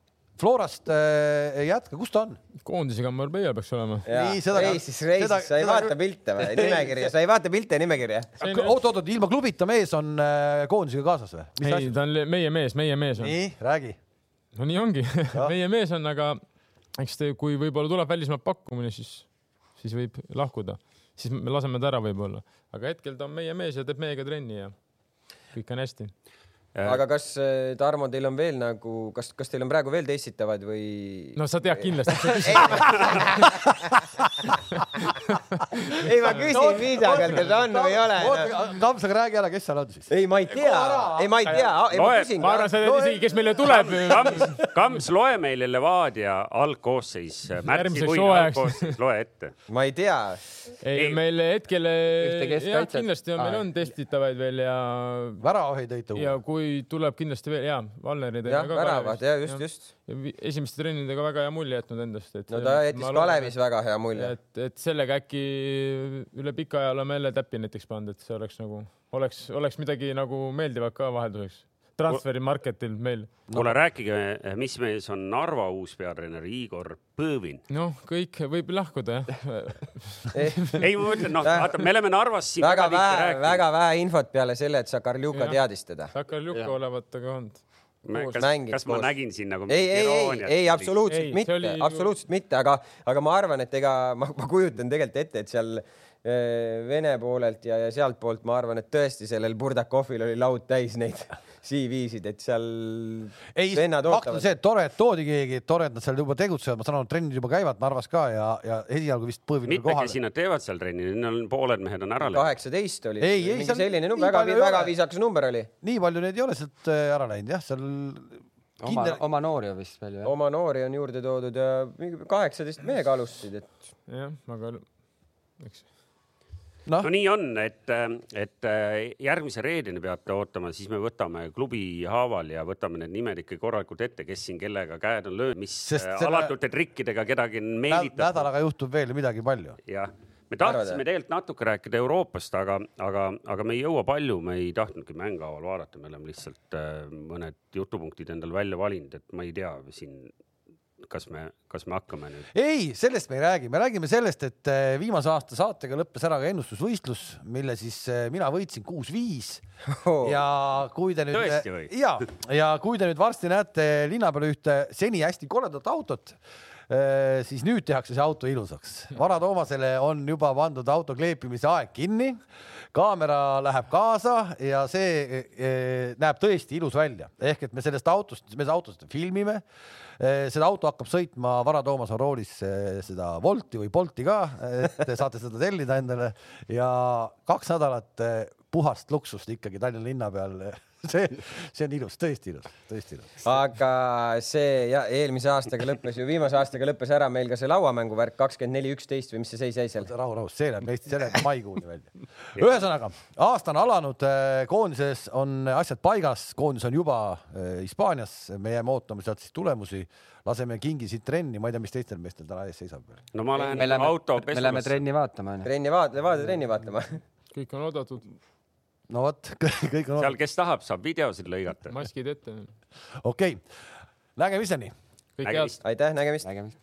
Florast äh, ei jätka, kus ta on? koondisega Marbella peaks olema. ei, siis reisis, sa ei seda... vaata pilte või nimekirja, sa ei vaata pilte ja nimekirja? oot-oot, ilma klubita mees on äh, koondisega kaasas või? ei, ta on meie mees, meie mees on. nii, räägi no nii ongi. Meie mees on, aga eks te, kui võib-olla tuleb välismaalt pakkumine, siis, siis võib lahkuda, siis me laseme ta ära võib-olla, aga hetkel ta on meie mees ja teeb meiega trenni ja kõik on hästi. Aga kas, äh, Tarmo, teil on veel nagu, kas, kas teil on praegu veel testitavad või? no sa tead kindlasti ei, ma küsin viisakalt, kas on või ei ole. Kamps, aga räägi ära, kes seal on siis? ei, ma ei tea, ei, ma ei tea, ei ma küsin. ma arvan, sa tead isegi, kes meile tuleb. Kamps, Kamps, loe meile Levadia algkoosseis, loe ette. ma ei tea. ei, meil hetkel, jah, kindlasti on, meil on testitavaid veel ja. väravaid tõite. ja kui kui tuleb kindlasti veel, jaa, Valneri tõi ka väravad, ja just, just. esimeste trennidega väga hea mulje jätnud endast. no ta jättis Kalevis väga hea mulje. et, et sellega äkki üle pika aja oleme jälle täppi näiteks pannud, et see oleks nagu, oleks, oleks midagi nagu meeldivat ka vahelduseks transferi marketil meil. kuule, rääkige, mis mees on Narva uus peatreener Igor Põõvin? noh, kõik võib lahkuda jah ei, ma mõtlen, noh, vaata, me oleme Narvas siin väga vähe, väga vähe infot peale selle, et Sakarljuka teadis teda. Sakarljuka olevat aga olnud. kas, kas ma nägin siin nagu ei, ei, ei, ei absoluutselt ei, mitte, oli... absoluutselt mitte, aga, aga ma arvan, et ega ma, ma kujutan tegelikult ette, et seal Vene poolelt ja, ja sealtpoolt ma arvan, et tõesti sellel Burdakovil oli laud täis neid CV-sid, et seal ei, fakt on see, et tore, et toodi keegi, tore, et nad seal juba tegutsevad, ma saan aru, trennid juba käivad Narvas ka ja, ja esialgu vist Põõvil kohal. mitmekesi nad teevad seal trenni, neil on pooled mehed on ära läinud. kaheksateist oli. mingi seal selline number, väga, väga viisakas number oli. nii palju neid ei ole sealt äh, ära läinud jah, seal Kindel... oma, oma noori on vist veel ju. oma noori on juurde toodud ja mingi kaheksateist mehega alustasid, et. jah, aga eks no. no nii on, et, et äh, järgmise reedeni peate ootama, siis me võtame klubi haaval ja võtame need nimed ikka korralikult ette, kes siin kellega käed on löönud, mis äh, selle... alatute trikkidega kedagi on meelitatud. nädalaga juhtub veel midagi palju. jah me tahtsime tegelikult natuke rääkida Euroopast, aga, aga, aga me ei jõua palju, me ei tahtnudki mängahaaval vaadata, me oleme lihtsalt äh, mõned jutupunktid endal välja valinud, et ma ei tea siin kas me, kas me hakkame nüüd? ei, sellest me ei räägi, me räägime sellest, et äh, viimase aasta saatega lõppes ära ka ennustusvõistlus, mille siis äh, mina võitsin kuus-viis oh.. ja kui te nüüd, äh, ja, ja kui te nüüd varsti näete linna peal ühte seni hästi koledat autot, siis nüüd tehakse see auto ilusaks. Vara Toomasele on juba pandud auto kleepimise aeg kinni, kaamera läheb kaasa ja see näeb tõesti ilus välja, ehk et me sellest autost, me seda autost filmime. Eh, seda auto hakkab sõitma Vara Toomas on roolis seda Wolti või Bolti ka, et saate seda tellida endale. Ja kaks nädalat puhast luksust ikkagi Tallinna linna peal see, see on ilus, tõesti ilus, tõesti ilus. aga see ja eelmise aastaga lõppes ju, viimase aastaga lõppes ära meil ka see lauamängu värk kakskümmend neli, üksteist või mis see seis jäi seal? rahu, rahu, see läheb Eestis, see läheb maikuuni välja. ühesõnaga, aasta on alanud, koondises on asjad paigas, koondis on juba äh, Hispaanias, me jääme ootama sealt siis tulemusi, laseme kingi siit trenni, ma ei tea, mis teistel meestel täna ees seisab veel. no ma lähen auto me läheme pesulasse. trenni vaatama trenni vaata, vaata trenni vaatama. kõik on oodatud, no vot, kõik on seal, kes tahab, saab videosid lõigata. maskid ette. okei okay., nägemiseni kõike head aitäh, nägemist. nägemist.